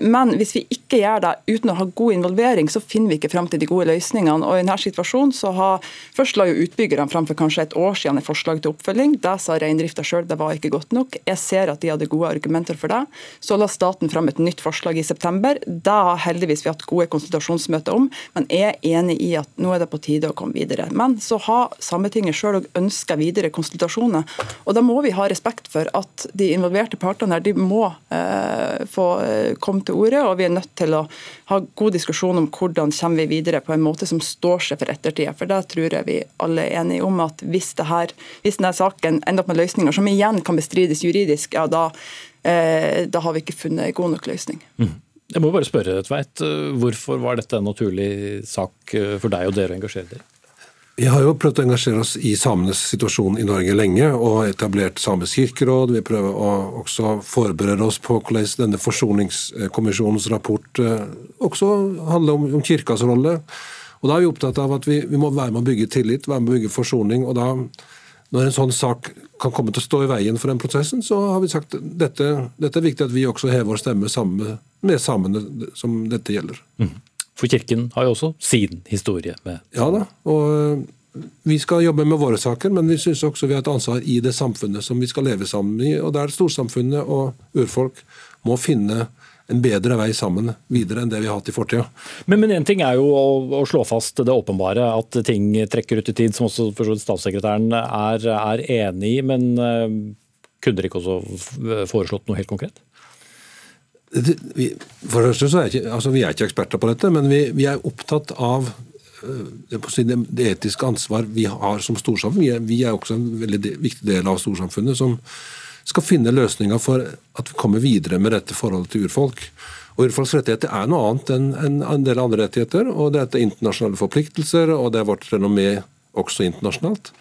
Men hvis vi ikke gjør det uten å ha god involvering, så finner vi ikke fram til de gode løsningene. Og i denne situasjonen så har Først la jo utbyggerne fram for kanskje et år siden et forslag til oppfølging. Det sa reindrifta sjøl det var ikke godt nok. Jeg ser at de hadde gode argumenter for det. Så la staten fram et nytt forslag i september. Det har heldigvis vi hatt gode konsultasjonsmøter om, men jeg er enig i at nå er det på tide å komme videre. Men så har Sametinget sjøl òg ønska videre konsultasjoner. Og da må vi ha respekt for at de involverte partene her, de må eh, få eh, komme til orde, og vi er nødt til å ha god diskusjon om hvordan kommer vi videre på en måte som står seg for ettertida. For det tror jeg vi alle er enige om at hvis, her, hvis denne saken ender opp med løsninger som igjen kan bestrides juridisk, ja da, eh, da har vi ikke funnet en god nok løsning. Mm. Jeg må bare spørre, Tveit, Hvorfor var dette en naturlig sak eh, for deg og dere å engasjere dere? Vi har jo prøvd å engasjere oss i samenes situasjon i Norge lenge, og etablert Samisk kirkeråd. Vi prøver å også forberede oss på hvordan denne Forsoningskommisjonens rapport eh, også handler om, om kirkas rolle. Og Da er vi opptatt av at vi, vi, må være med å bygge tillit, være med å bygge forsoning. og da når en sånn sak kan komme til å stå i veien for den prosessen, så har vi sagt at dette, dette er viktig at vi også hever vår stemme sammen med samene som dette gjelder. Mm. For Kirken har jo også sin historie. med Ja da, og eh, vi skal jobbe med våre saker, men vi syns også vi har et ansvar i det samfunnet som vi skal leve sammen i. og Der storsamfunnet og urfolk må finne en bedre vei sammen videre enn det vi har hatt i fortida. Men én ting er jo å, å, slå fast det åpenbare, at ting trekker ut i tid, som også statssekretæren er, er enig i. Men uh, kunne dere ikke også foreslått noe helt konkret? For det første så er ikke, altså Vi er ikke eksperter på dette, men vi, vi er opptatt av eh, det, etiske ansvar vi har som storsamfunn. Vi er, vi er også en veldig viktig del av storsamfunnet som skal finne løsninger for at vi kommer videre med dette forholdet til urfolk. Og Urfolks rettigheter er noe annet enn en del andre rettigheter. og Det er internasjonale forpliktelser, og det er vårt renommé også internasjonalt.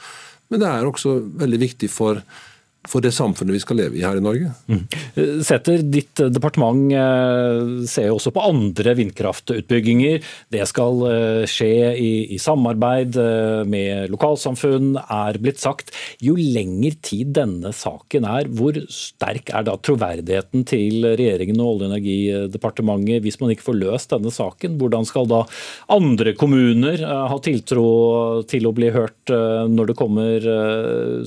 Men det er også veldig viktig for for det samfunnet vi skal leve i her i Norge. Mm. Setter ditt departement eh, ser jo også på andre vindkraftutbygginger. Det skal eh, skje i, i, samarbeid eh, med lokalsamfunn, er blitt sagt. Jo lenger tid denne saken er, hvor sterk er da troverdigheten til regjeringen og Olje- og energidepartementet hvis man ikke får løst denne saken? Hvordan skal da andre kommuner ha tiltro til å bli hørt når det kommer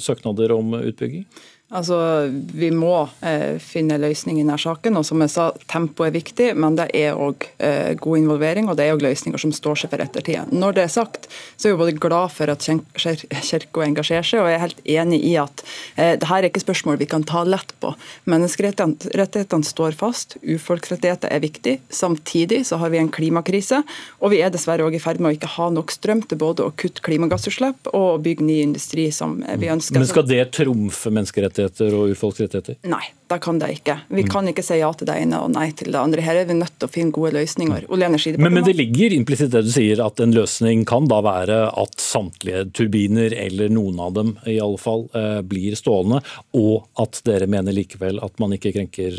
søknader om utbygging? Altså, Vi må eh, finne løsning i denne saken. og som jeg sa, Tempo er viktig, men det er òg eh, god involvering og det er også løsninger som står seg for ettertida. Når det er sagt, så er jeg både glad for at Kirka engasjerer seg, og jeg er helt enig i at eh, dette er ikke spørsmål vi kan ta lett på. Menneskerettighetene står fast, urfolksrettigheter er viktig. Samtidig så har vi en klimakrise, og vi er dessverre òg i ferd med å ikke ha nok strøm til både å kutte klimagassutslipp og bygge ny industri som vi ønsker. Men skal det trumfe menneskerettigheter? Menneskerettigheter og urfolksrettigheter? Nei, det kan det ikke. Vi kan ikke si ja til det ene og nei til det andre. Her er vi nødt til å finne gode løsninger. Men, men, det ligger implisitt det du sier, at en løsning kan da være at samtlige turbiner, eller noen av dem i alle fall, eh, blir stående, og at dere mener likevel at man ikke krenker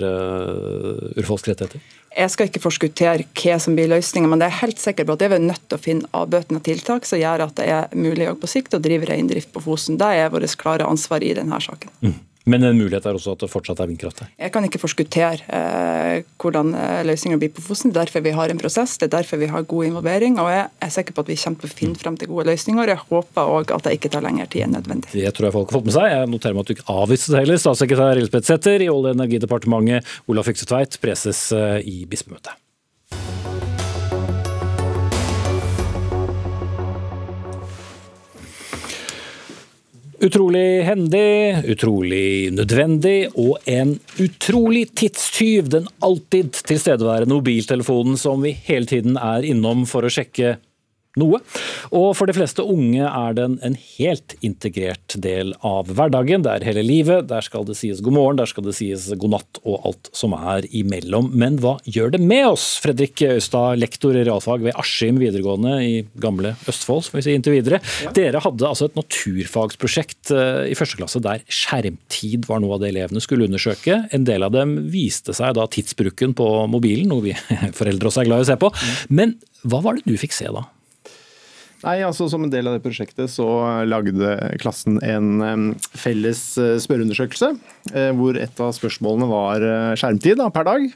urfolks rettigheter? Jeg skal ikke forskuttere hva som blir løsningen, men det er helt sikker på at jeg er nødt til å finne avbøtende tiltak som gjør at det er mulig på sikt å drive reindrift på Fosen. Det er vårt klare ansvar i denne saken. Mm. Men en mulighet er også at det fortsatt er vindkraft der? Jeg kan ikke forskuttere eh, hvordan eh, blir på Fosen. Det er derfor vi har en prosess, det er derfor vi har god involvering. og Jeg er sikker på at vi kommer til å finne frem til gode løsninger. Jeg håper òg at det ikke tar lengre tid enn nødvendig. Det tror jeg folk har fått med seg. Jeg noterer meg at du ikke avviste det heller. Statssekretær Elisabeth Sæther i Olje- og energidepartementet, Olaf Fyksetveit, preses eh, i bispemøtet. Utrolig hendig, utrolig nødvendig og en utrolig tidstyv. Den alltid tilstedeværende mobiltelefonen som vi hele tiden er innom for å sjekke noe. Og for de fleste unge er den en helt integrert del av hverdagen. Det er hele livet. Der skal det sies god morgen, der skal det sies god natt og alt som er imellom. Men hva gjør det med oss? Fredrik Østad, lektor i realfag ved Askim videregående i gamle Østfold, får vi si inntil videre. Ja. Dere hadde altså et naturfagsprosjekt eh, i første klasse der skjermtid var noe av det elevene skulle undersøke. En del av dem viste seg da tidsbruken på mobilen, noe vi foreldre også er glad i å se på. Mm. Men hva var det du fikk se da? Nei, altså Som en del av det prosjektet så lagde klassen en felles eh, spørreundersøkelse. Eh, hvor et av spørsmålene var eh, skjermtid da, per dag.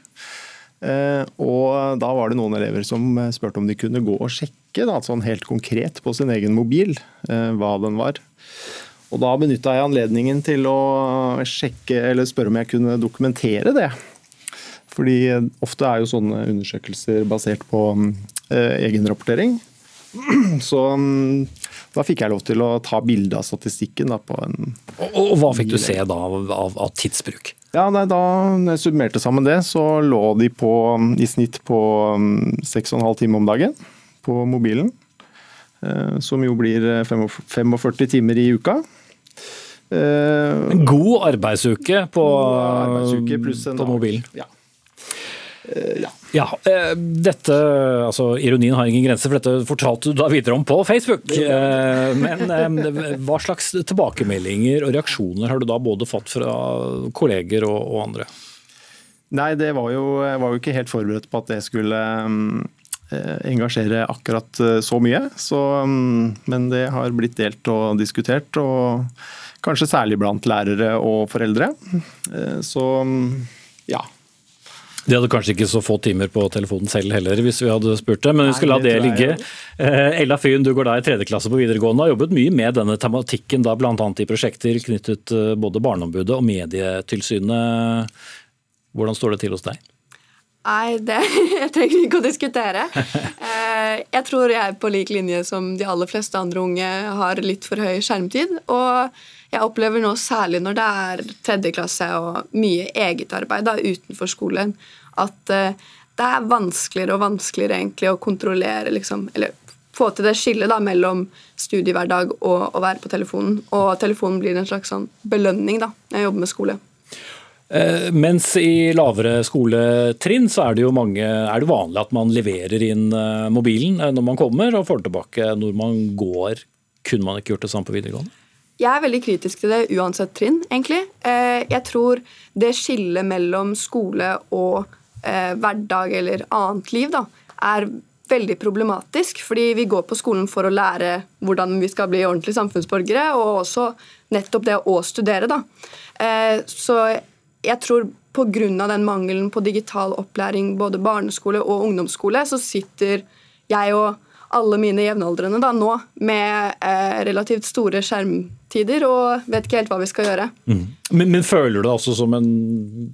Og da var det noen elever som spurte om de kunne gå og sjekke da, sånn helt konkret på sin egen mobil hva den var. Og Da benytta jeg anledningen til å sjekke, eller spørre om jeg kunne dokumentere det. Fordi ofte er jo sånne undersøkelser basert på egenrapportering. Så mm, da fikk jeg lov til å ta bilde av statistikken. Da, på en og, og, hva fikk du se da av, av tidsbruk? Ja, nei, da jeg summerte sammen det, så lå de på, i snitt på 6,5 mm, timer om dagen på mobilen. Eh, som jo blir 45 eh, timer i uka. Eh, en god arbeidsuke på, på mobilen. Ja. Eh, ja. ja. Eh, dette, altså Ironien har ingen grenser, for dette fortalte du da videre om på Facebook. Eh, men hva slags tilbakemeldinger og reaksjoner har du da både fått fra kolleger og, og andre? Nei, det var jo, jeg var jo ikke helt forberedt på at det skulle engasjere akkurat så mye. Så, mm, men det har blitt delt og diskutert, og kanskje særlig blant lærere og foreldre. Så mm, ja, de hadde kanskje ikke så få timer på telefonen selv heller, hvis vi hadde spurt det, men vi skal la det ligge. Eh, Ella Fyn, du går da i tredje klasse på videregående og har jobbet mye med denne tematikken, da bl.a. i prosjekter knyttet eh, både Barneombudet og Medietilsynet. Hvordan står det til hos deg? Nei, det jeg trenger ikke å diskutere. Eh, jeg tror jeg på lik linje som de aller fleste andre unge har litt for høy skjermtid. Og jeg opplever nå, særlig når det er tredje klasse og mye eget arbeid da, utenfor skolen, at uh, det er vanskeligere og vanskeligere egentlig å kontrollere liksom, eller få til det skillet da, mellom studiehverdag og å være på telefonen. Og telefonen blir en slags sånn belønning da, når jeg jobber med skole. Eh, mens i lavere skoletrinn så er det jo mange, er det vanlig at man leverer inn eh, mobilen når man kommer og får tilbake når man går. Kunne man ikke gjort det samme på videregående? Jeg er veldig kritisk til det uansett trinn, egentlig. Eh, jeg tror det skillet mellom skole og eh, hverdag eller annet liv da, er veldig problematisk. Fordi vi går på skolen for å lære hvordan vi skal bli ordentlige samfunnsborgere, og også nettopp det å studere. Da. Eh, så jeg tror pga. den mangelen på digital opplæring både barneskole og ungdomsskole, så sitter jeg og alle mine jevnaldrende da, nå med eh, relativt store skjermtider og vet ikke helt hva vi skal gjøre. Mm. Men, men, føler du deg også som en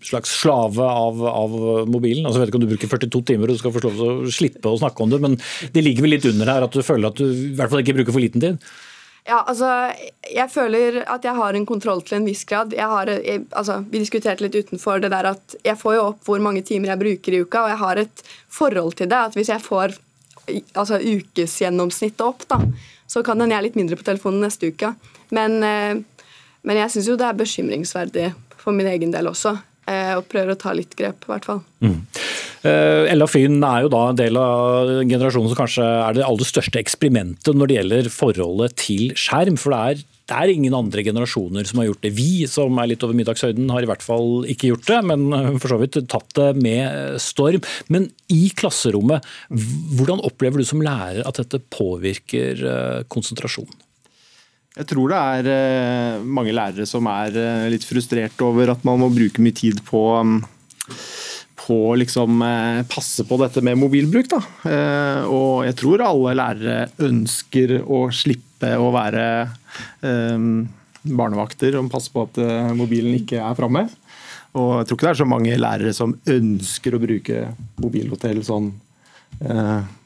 slags slave av, av mobilen? Altså, jeg vet ikke om du bruker 42 timer og du skal få slippe å snakke om det, men det ligger vel litt under her at du føler at du i hvert fall ikke bruker for liten tid? Ja, altså, Jeg føler at jeg har en kontroll til en viss grad. Jeg har, jeg, altså, vi diskuterte litt utenfor det der at jeg får jo opp hvor mange timer jeg bruker i uka, og jeg har et forhold til det. at Hvis jeg får altså, ukesgjennomsnittet opp, da, så kan den jeg er litt mindre på telefonen neste uke. Men, eh, men jeg syns jo det er bekymringsverdig for min egen del også. Eh, og prøver å ta litt grep, i hvert fall. Mm. Eh, Ella Fyn er jo da en del av generasjonen som kanskje er det aller største eksperimentet når det gjelder forholdet til skjerm. For det er, det er ingen andre generasjoner som har gjort det. Vi som er litt over middagshøyden har i hvert fall ikke gjort det, men for så vidt tatt det med storm. Men i klasserommet, hvordan opplever du som lærer at dette påvirker eh, konsentrasjonen? Jeg tror det er eh, mange lærere som er litt frustrert over at man må bruke mye tid på mm, på å liksom eh, passe på dette med mobilbruk. Da. Eh, og jeg tror alle lærere ønsker å slippe å være eh, barnevakter og passe på at mobilen ikke er framme. Og jeg tror ikke det er så mange lærere som ønsker å bruke mobilhotell sånn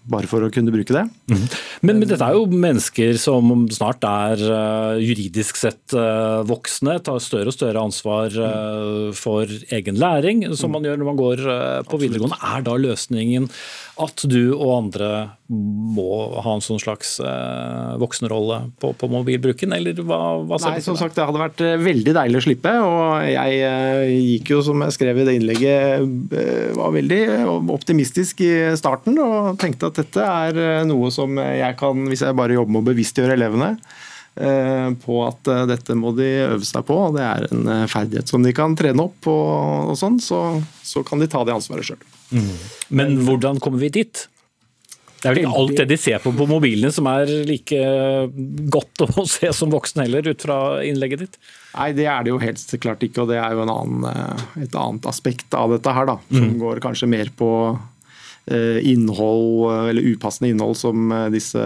bare for å kunne bruke det. Mm. Men, men, dette er jo mennesker som snart er uh, juridisk sett uh, voksne, tar større og større ansvar uh, for egen læring, som man gjør når man går på videregående. Er da løsningen at du og andre må ha en sånn slags voksenrolle på, på mobilbruken, eller hva, hva Nei, som sagt, det hadde vært veldig deilig å slippe. Og jeg gikk jo, som jeg skrev i det innlegget, var veldig optimistisk i starten og tenkte at dette er eh, noe som jeg kan, hvis jeg bare jobber med å bevisstgjøre elevene eh, på at eh, dette må de øve seg på, og det er en ferdighet som de kan trene opp, og, og sånn, så, så, kan de ta det ansvaret sjøl. Mm. Men hvordan kommer vi dit? Det er vel ikke alt det de ser på på mobilene som er like godt å se som voksen heller, ut fra innlegget ditt? Nei, det er det jo helt klart ikke, og det er jo annen, et annet aspekt av dette her, da. Som mm. går kanskje mer på innhold, eller upassende innhold som eh, disse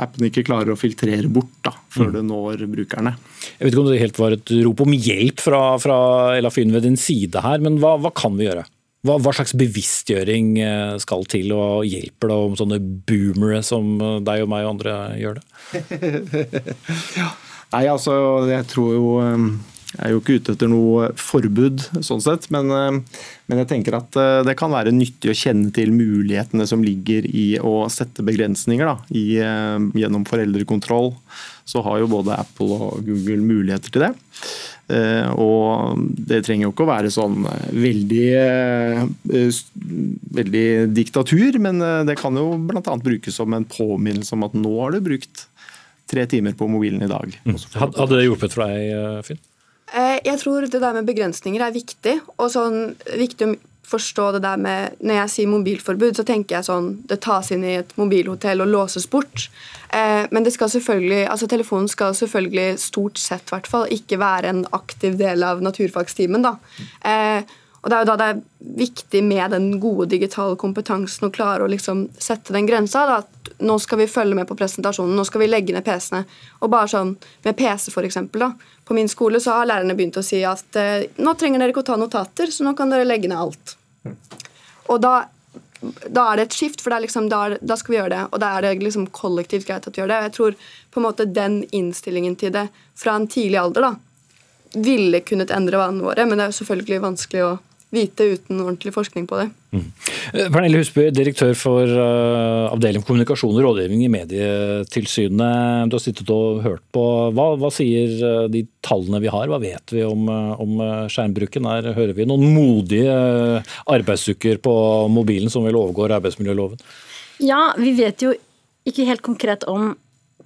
appene ikke klarer å filtrere bort da, før mm. det når brukerne. Jeg vet ikke om det helt var et rop om hjelp fra, fra Ella Fyn ved din side her, men hva, hva kan vi gjøre? Hva, hva, slags bevisstgjøring eh, skal til, og hjelper det om sånne boomere som deg og meg og andre gjør det? ja. Nei, altså jeg tror jo jeg er jo ikke ute etter noe forbud, sånn sett, men, eh, men, jeg tenker at eh, det kan være nyttig å kjenne til mulighetene som ligger i å sette begrensninger da, i, eh, gjennom foreldrekontroll. Så har jo både Apple og Google muligheter til det. Og det trenger jo ikke å være sånn veldig, veldig diktatur, men det kan jo bl.a. brukes som en påminnelse om at nå har du brukt tre timer på mobilen i dag. Mm. Hadde det hjulpet for deg, Finn? Eh, jeg tror det der med begrensninger er viktig. Og sånn viktig å forstå det der med Når jeg sier mobilforbud, så tenker jeg sånn Det tas inn i et mobilhotell og låses bort. Eh, men det skal selvfølgelig, altså telefonen skal selvfølgelig stort sett hvert ikke være en aktiv del av naturfagstimen. da. Eh, og Det er jo da det er viktig med den gode digitale kompetansen å klare å liksom sette den grensa. Da, at nå skal vi følge med på presentasjonen, nå skal vi legge ned PC-ene. Og bare sånn med PC, for eksempel, da. På min skole så har lærerne begynt å si at eh, nå trenger dere ikke å ta notater, så nå kan dere legge ned alt. Og da, da er det et skift, for liksom, da, da, skal vi gjøre det. Og da er det liksom kollektivt greit at vi gjør det. Og jeg tror på en måte den innstillingen til det fra en tidlig alder da, ville kunnet endre vanene våre, men det er jo selvfølgelig vanskelig å vite uten ordentlig forskning på det. Mm. Eh, Pernille Husby, direktør for uh, avdeling for kommunikasjon og rådgivning i Medietilsynet. Du har sittet og hørt på. Hva, hva sier uh, de tallene vi har? Hva vet vi om, uh, om skjermbruken? Her hører vi noen modige arbeidsuker på mobilen som vel overgår arbeidsmiljøloven? Ja, vi vet jo ikke helt konkret om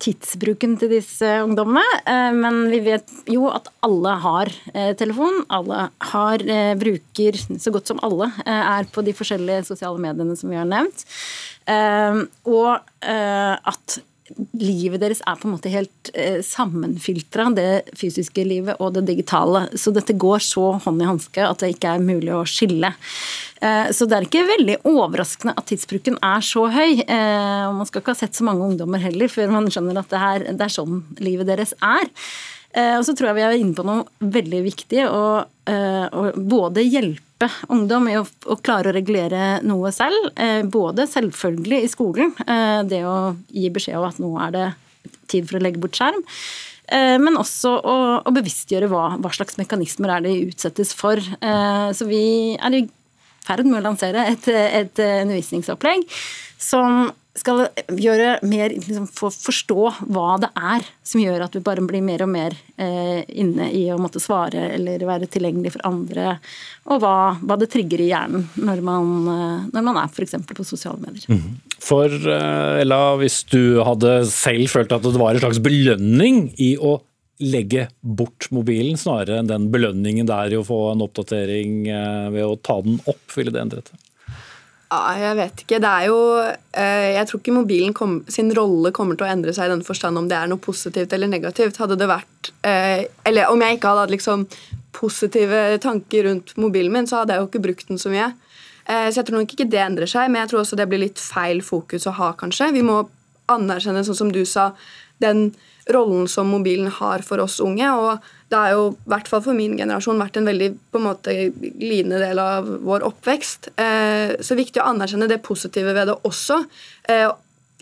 tidsbruken til disse ungdommene. Eh, men vi vet jo at alle har eh, telefon. Alle har, eh, bruker, så godt som alle, er på de forskjellige sosiale mediene som vi har nevnt. Og at livet deres er på en måte helt eh, sammenfiltra, det fysiske livet og det digitale. Så dette går så hånd i hanske at det ikke er mulig å skille. Eh, så det er ikke veldig overraskende at tidsbruken er så høy. Eh, og man skal ikke ha sett så mange ungdommer heller før man skjønner at det, her, det er sånn livet deres er. Eh, og så tror jeg vi er inne på noe veldig viktig, å eh, både hjelpe ungdom i å, å, klare å regulere noe selv. Eh, både selvfølgelig i skolen, det å gi beskjed om at nå er det tid for å legge bort skjerm. Men også å, å bevisstgjøre hva, hva, slags mekanismer er de utsettes for. Så vi er i ferd med å lansere et, et undervisningsopplegg som skal gjøre mer liksom, for forstå hva det er som gjør at vi bare blir mer og mer eh, inne i å måtte svare eller være tilgjengelig for andre, og hva, hva det trigger i hjernen når man, eh, når man er f.eks. på sosiale medier. Mm. For eh, Ella, hvis du hadde selv følt at det var en slags belønning i å legge bort mobilen, snarere enn den belønningen det er i å få en oppdatering eh, ved å ta den opp, ville det endret det? Jeg vet ikke. Det er jo eh, Jeg tror ikke mobilen kom, sin rolle kommer til å endre seg i den forstand om det er noe positivt eller negativt. Hadde det vært eh, Eller om jeg ikke hadde hatt liksom positive tanker rundt mobilen min, så hadde jeg jo ikke brukt den så mye. Eh, så jeg tror nok ikke det endrer seg, men jeg tror også det blir litt feil fokus å ha, kanskje. Vi må anerkjenne, sånn som du sa, den rollen som mobilen har for oss unge. og det har jo, i hvert fall for min generasjon, vært en veldig på en måte glidende del av vår oppvekst. Eh, så viktig å anerkjenne det positive ved det også. Eh,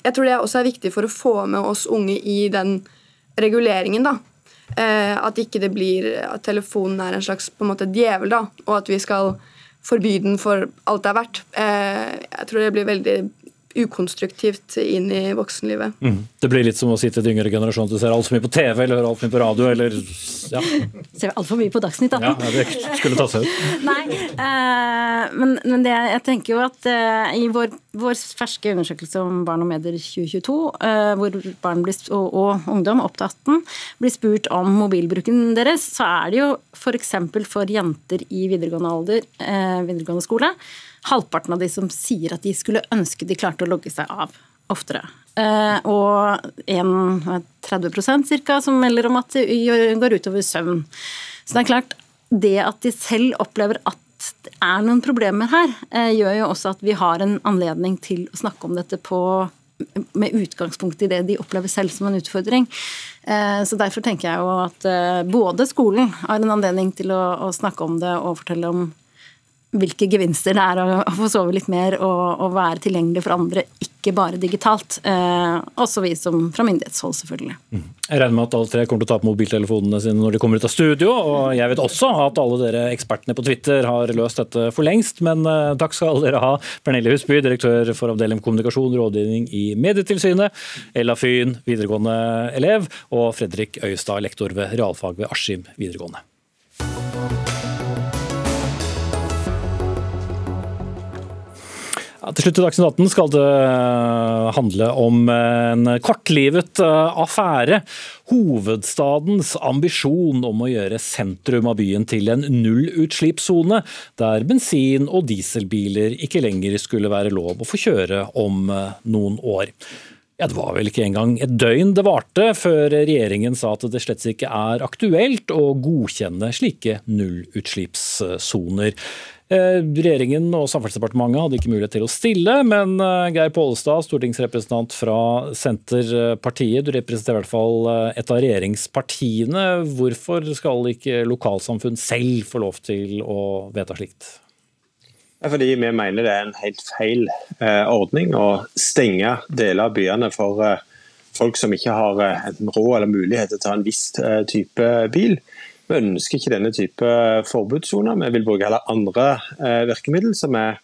jeg tror det også er viktig for å få med oss unge i den reguleringen. da. Eh, at ikke det blir at telefonen er en slags på en måte djevel, da, og at vi skal forby den for alt det er verdt. Eh, jeg tror det blir veldig ukonstruktivt inn i voksenlivet. Mm. Det blir litt som å si til yngre generasjon at du ser altfor mye på TV eller hører altfor mye på radio. eller ja. Ser altfor mye på Dagsnytt 18. Ja, det skulle ta seg ut. Nei, uh, men, men det, jeg tenker jo at uh, i vår, vår, ferske undersøkelse om barn og medier 2022, uh, eh, hvor barn blir, og, og, ungdom opp til 18 blir spurt om mobilbruken deres, så er det jo f.eks. For, for jenter i videregående alder, videregående skole, halvparten av de som sier at de skulle ønske de klarte å logge seg av oftere. Eh, og en, 30 ca. som melder om at det går utover søvn. Så det er klart, det at de selv opplever at det er noen problemer her, eh, gjør jo også at vi har en anledning til å snakke om dette på med utgangspunkt i det de opplever selv som en utfordring. Eh, så Derfor tenker jeg jo at både skolen har en anledning til å snakke om det og fortelle om hvilke gevinster det er å, få sove litt mer og, og, være tilgjengelig for andre, ikke bare digitalt. Eh, også vi som fra myndighetshold, selvfølgelig. Mm. Jeg regner med at alle tre kommer til å ta på mobiltelefonene sine når de kommer ut av studio. Og jeg vet også at alle dere ekspertene på Twitter har løst dette for lengst. Men eh, takk skal dere ha. Pernille Husby, direktør for avdeling kommunikasjon og rådgivning i Medietilsynet. Ella Fyn, videregående elev. Og Fredrik Øyestad, lektor ved realfag ved Askim videregående. Til slutt i Dagsnytt 18 skal det eh, handle om en kortlivet eh, affære. Hovedstadens ambisjon om å gjøre sentrum av byen til en nullutslippssone, der bensin- og dieselbiler ikke lenger skulle være lov å få kjøre om eh, noen år. Ja, Det var vel ikke engang et døgn det varte før regjeringen sa at det slett ikke er aktuelt å godkjenne slike nullutslippssoner. Eh, regjeringen og Samferdselsdepartementet hadde ikke mulighet til å stille, men eh, Geir Pollestad, stortingsrepresentant fra Senterpartiet, du representerer i hvert fall eh, et av regjeringspartiene. Hvorfor skal ikke lokalsamfunn selv få lov til å vedta slikt? Fordi vi mener det er en helt feil ordning å stenge deler av byene for folk som ikke har råd eller mulighet til å ta en viss type bil. Vi ønsker ikke denne type forbudssoner. Vi vil bruke heller andre eh, virkemidler som er,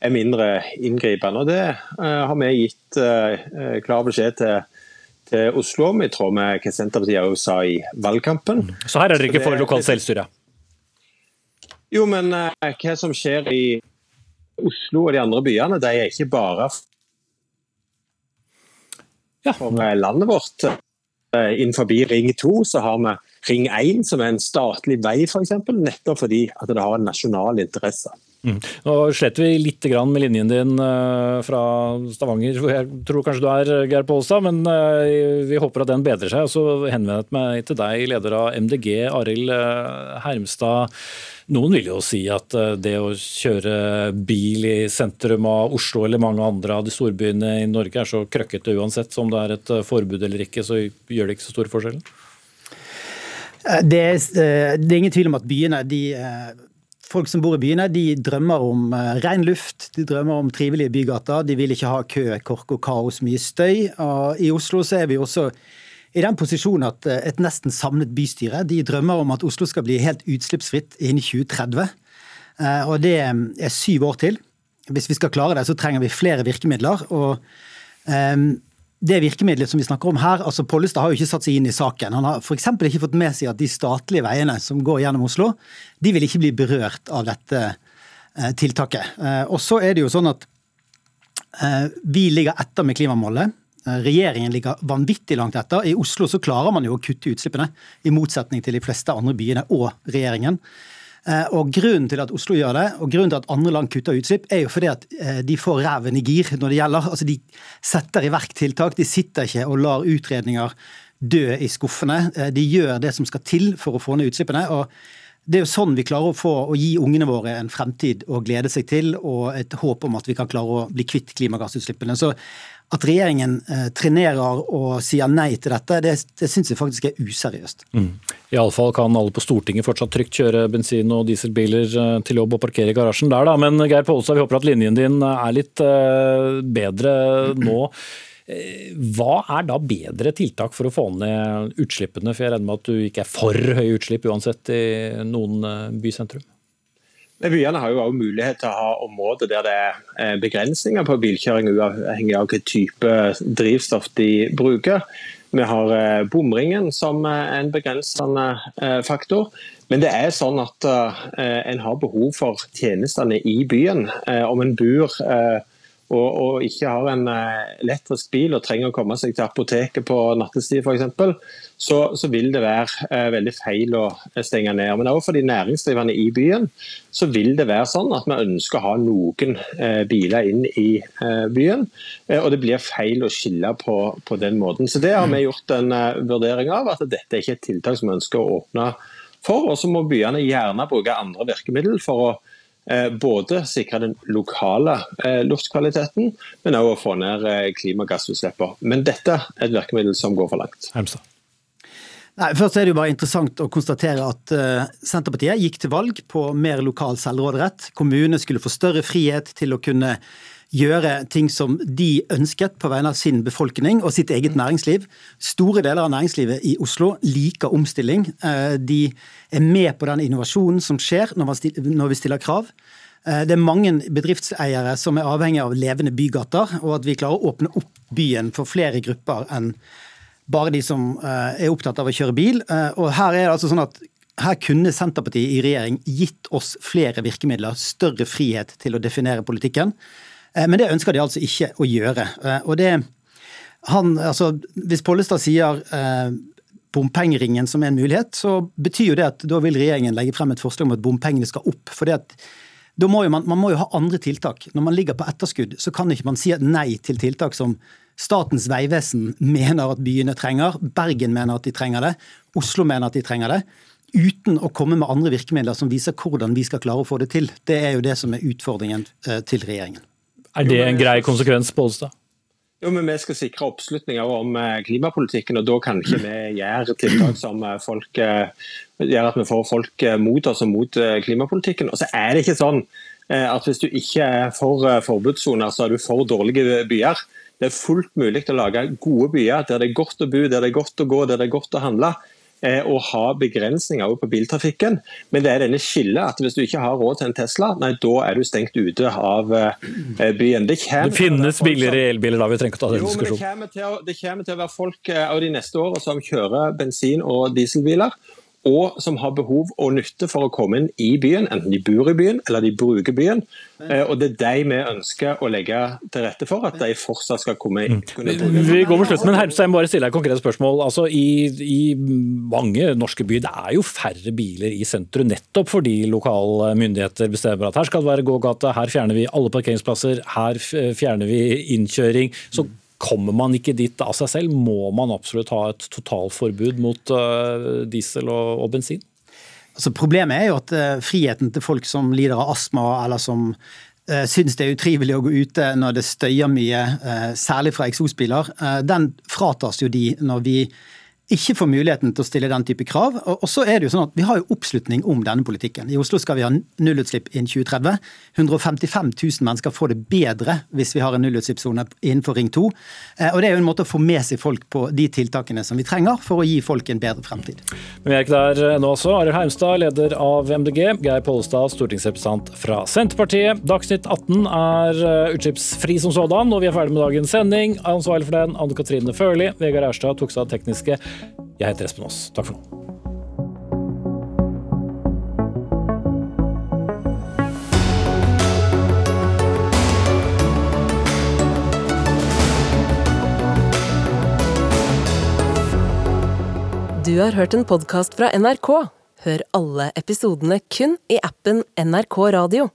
er mindre inngripende. Og Det eh, har vi gitt eh, klar beskjed til, til Oslo om, i tråd med hva Senterpartiet også sa i valgkampen. Så her er dere ikke for lokalt selvstyre? Jo, men hva som skjer i Oslo og de andre byene, de er ikke bare for landet vårt. Innenfor Ring 2 så har vi Ring 1, som er en statlig vei, f.eks., for nettopp fordi at det har en nasjonal interesse. Mm. Nå sletter vi litt med linjen din eh, fra Stavanger, hvor jeg tror kanskje du er, Geir Pollestad. Men eh, vi håper at den bedrer seg. Så henvendet meg til deg, leder av MDG, Arild eh, Hermstad. Noen vil jo si at det å kjøre bil i sentrum av Oslo eller mange andre av de storbyene i Norge er så krøkkete uansett. Så om det er et forbud eller ikke, så gjør det ikke så stor forskjell? Det er, det er ingen tvil om at byene de Folk som bor i byene de drømmer om ren luft, de drømmer om trivelige bygater. De vil ikke ha kø, kork og kaos, mye støy. Og I Oslo så er vi også i den posisjonen at et nesten samlet bystyre de drømmer om at Oslo skal bli helt utslippsfritt innen 2030. Uh, og det er syv år til. Hvis vi skal klare det, så trenger vi flere virkemidler. og um, det virkemidlet som vi snakker om her, altså Pollestad har jo ikke satt seg inn i saken. Han har f.eks. ikke fått med seg at de statlige veiene som går gjennom Oslo, de vil ikke bli berørt av dette eh, tiltaket. Eh, og så er det jo sånn at eh, vi ligger etter med klimamålet. Regjeringen ligger vanvittig langt etter. I Oslo så klarer man jo å kutte utslippene, i motsetning til de fleste andre byene og regjeringen. Eh, og Grunnen til at Oslo gjør det, og grunnen til at andre land kutter utslipp, er jo fordi at eh, de får ræven i gir når det gjelder. Altså De setter i verk tiltak. De sitter ikke og lar utredninger dø i skuffene. Eh, de gjør det som skal til for å få ned utslippene. og det er jo sånn vi klarer å få å gi ungene våre en fremtid å glede seg til, og et håp om at vi kan klare å bli kvitt klimagassutslippene. Så at regjeringen eh, trenerer og sier nei til dette, det, det syns jeg faktisk er useriøst. Mm. Iallfall kan alle på Stortinget fortsatt trygt kjøre bensin- og dieselbiler eh, til jobb og parkere i garasjen der, da. Men Geir Pollestad, vi håper at linjen din er litt eh, bedre nå. Eh, hva er da bedre tiltak for å få ned utslippene? For jeg regner med at du ikke er for høye utslipp uansett i noen eh, bysentrum? Byene har jo også mulighet til å ha områder der det er eh, begrensninger på bilkjøring, uavhengig av hvilken type drivstoff de bruker. Vi har eh, bomringen som en begrensende eh, faktor. Men det er sånn at en har behov for tjenestene i byen. Om en bor og, og, ikke har en elektrisk bil og trenger å komme seg til apoteket på nattestid f.eks., så, så, vil det være eh, veldig feil å stenge ned. Men også for de næringsdrivende i byen så vil det være sånn at vi ønsker å ha noen eh, biler inn i eh, byen. Eh, og det blir feil å skille på, på, den måten. Så det har vi gjort en eh, vurdering av, at dette er ikke et tiltak som vi ønsker å åpne for. Og så må byene gjerne bruke andre virkemidler for å eh, både sikre den lokale luftkvaliteten, men også å få ned klimagassutslippene. Men dette er et virkemiddel som går for langt. Hemstad. Nei, først er det jo bare interessant å konstatere at uh, Senterpartiet gikk til valg på mer lokal selvråderett. Kommunene skulle få større frihet til å kunne gjøre ting som de ønsket på vegne av sin befolkning og sitt eget næringsliv. Store deler av næringslivet i Oslo liker omstilling. Uh, de er med på den innovasjonen som skjer når vi stiller krav. Uh, det er mange bedriftseiere som er avhengig av levende bygater, og at vi klarer å åpne opp byen for flere grupper enn bare de som eh, er opptatt av å kjøre bil. Eh, og her er det altså sånn at her kunne Senterpartiet i regjering gitt oss flere virkemidler, større frihet til å definere politikken. Eh, men det ønsker de altså ikke å gjøre. Og det, han, altså, hvis Pollestad sier bompengeringen som en mulighet, så betyr jo det at da vil regjeringen legge frem et forslag om at bompengene skal opp. for det at må man, man, må jo ha andre tiltak. Når man ligger på etterskudd, så kan ikke man si nei til tiltak som Statens vegvesen mener at byene trenger, Bergen mener at de trenger det, Oslo mener at de trenger det. Uten å komme med andre virkemidler som viser hvordan vi skal klare å få det til. Det er jo det som er utfordringen eh, til regjeringen. Er det en grei konsekvens, Pollestad? Jo, men Vi skal sikre oppslutning om eh, klimapolitikken, og da kan ikke vi gjøre tiltak som eh, folk, gjør at vi får folk mot oss og mot klimapolitikken. Og så er det ikke sånn at hvis du ikke er for forbudssoner, så er du for dårlige byer. Det er fullt mulig å lage gode byer der det er godt å bo, der det er godt å gå, der det er godt å handle. Eh, og ha begrensninger på biltrafikken. Men det er denne skillet at hvis du ikke har råd til en Tesla, nei, da er du stengt ute av eh, byen. Det, det finnes billigere elbiler da, vi trenger ikke ta den diskusjonen. Det kommer, å, det kommer til å være folk av de neste årene som kjører bensin- og dieselbiler. Og som har behov og nytte for å komme inn i byen, enten de bor i byen eller de bruker byen. Eh, og Det er de vi ønsker å legge til rette for, at de fortsatt skal komme inn. Vi går mot slutten, men Hermstein, bare stille deg et konkret spørsmål. Altså, i, I mange norske byer det er jo færre biler i sentrum, nettopp fordi lokale myndigheter bestemmer at her skal det være gågate, her fjerner vi alle parkeringsplasser, her fjerner vi innkjøring. så Kommer man ikke dit av seg selv, må man absolutt ha et totalforbud mot uh, diesel og, og bensin? Altså, problemet er jo at uh, friheten til folk som lider av astma, eller som uh, syns det er utrivelig å gå ute når det støyer mye, særlig fra eksosbiler, den fratas jo de når vi ikke får muligheten til å stille den type krav. Og så er det jo sånn at Vi har jo oppslutning om denne politikken. I Oslo skal vi ha nullutslipp innen 2030. 155 000 mennesker får det bedre hvis vi har en nullutslippssone innenfor Ring 2. Eh, og Det er jo en måte å få med seg folk på de tiltakene som vi trenger for å gi folk en bedre fremtid. Men vi er ikke der nå også. Arild Heimstad, leder av MDG. Geir Pollestad, stortingsrepresentant fra Senterpartiet. Dagsnytt 18 er eh, utslippsfri som sådan, og vi er ferdig med dagens sending. Ansvarlig for den, Anne Katrine Førli. Vegard Erstad tok seg av tekniske. Jeg heter Espen Aas. Takk for nå. Du har hørt en podkast fra NRK. Hør alle episodene kun i appen NRK Radio.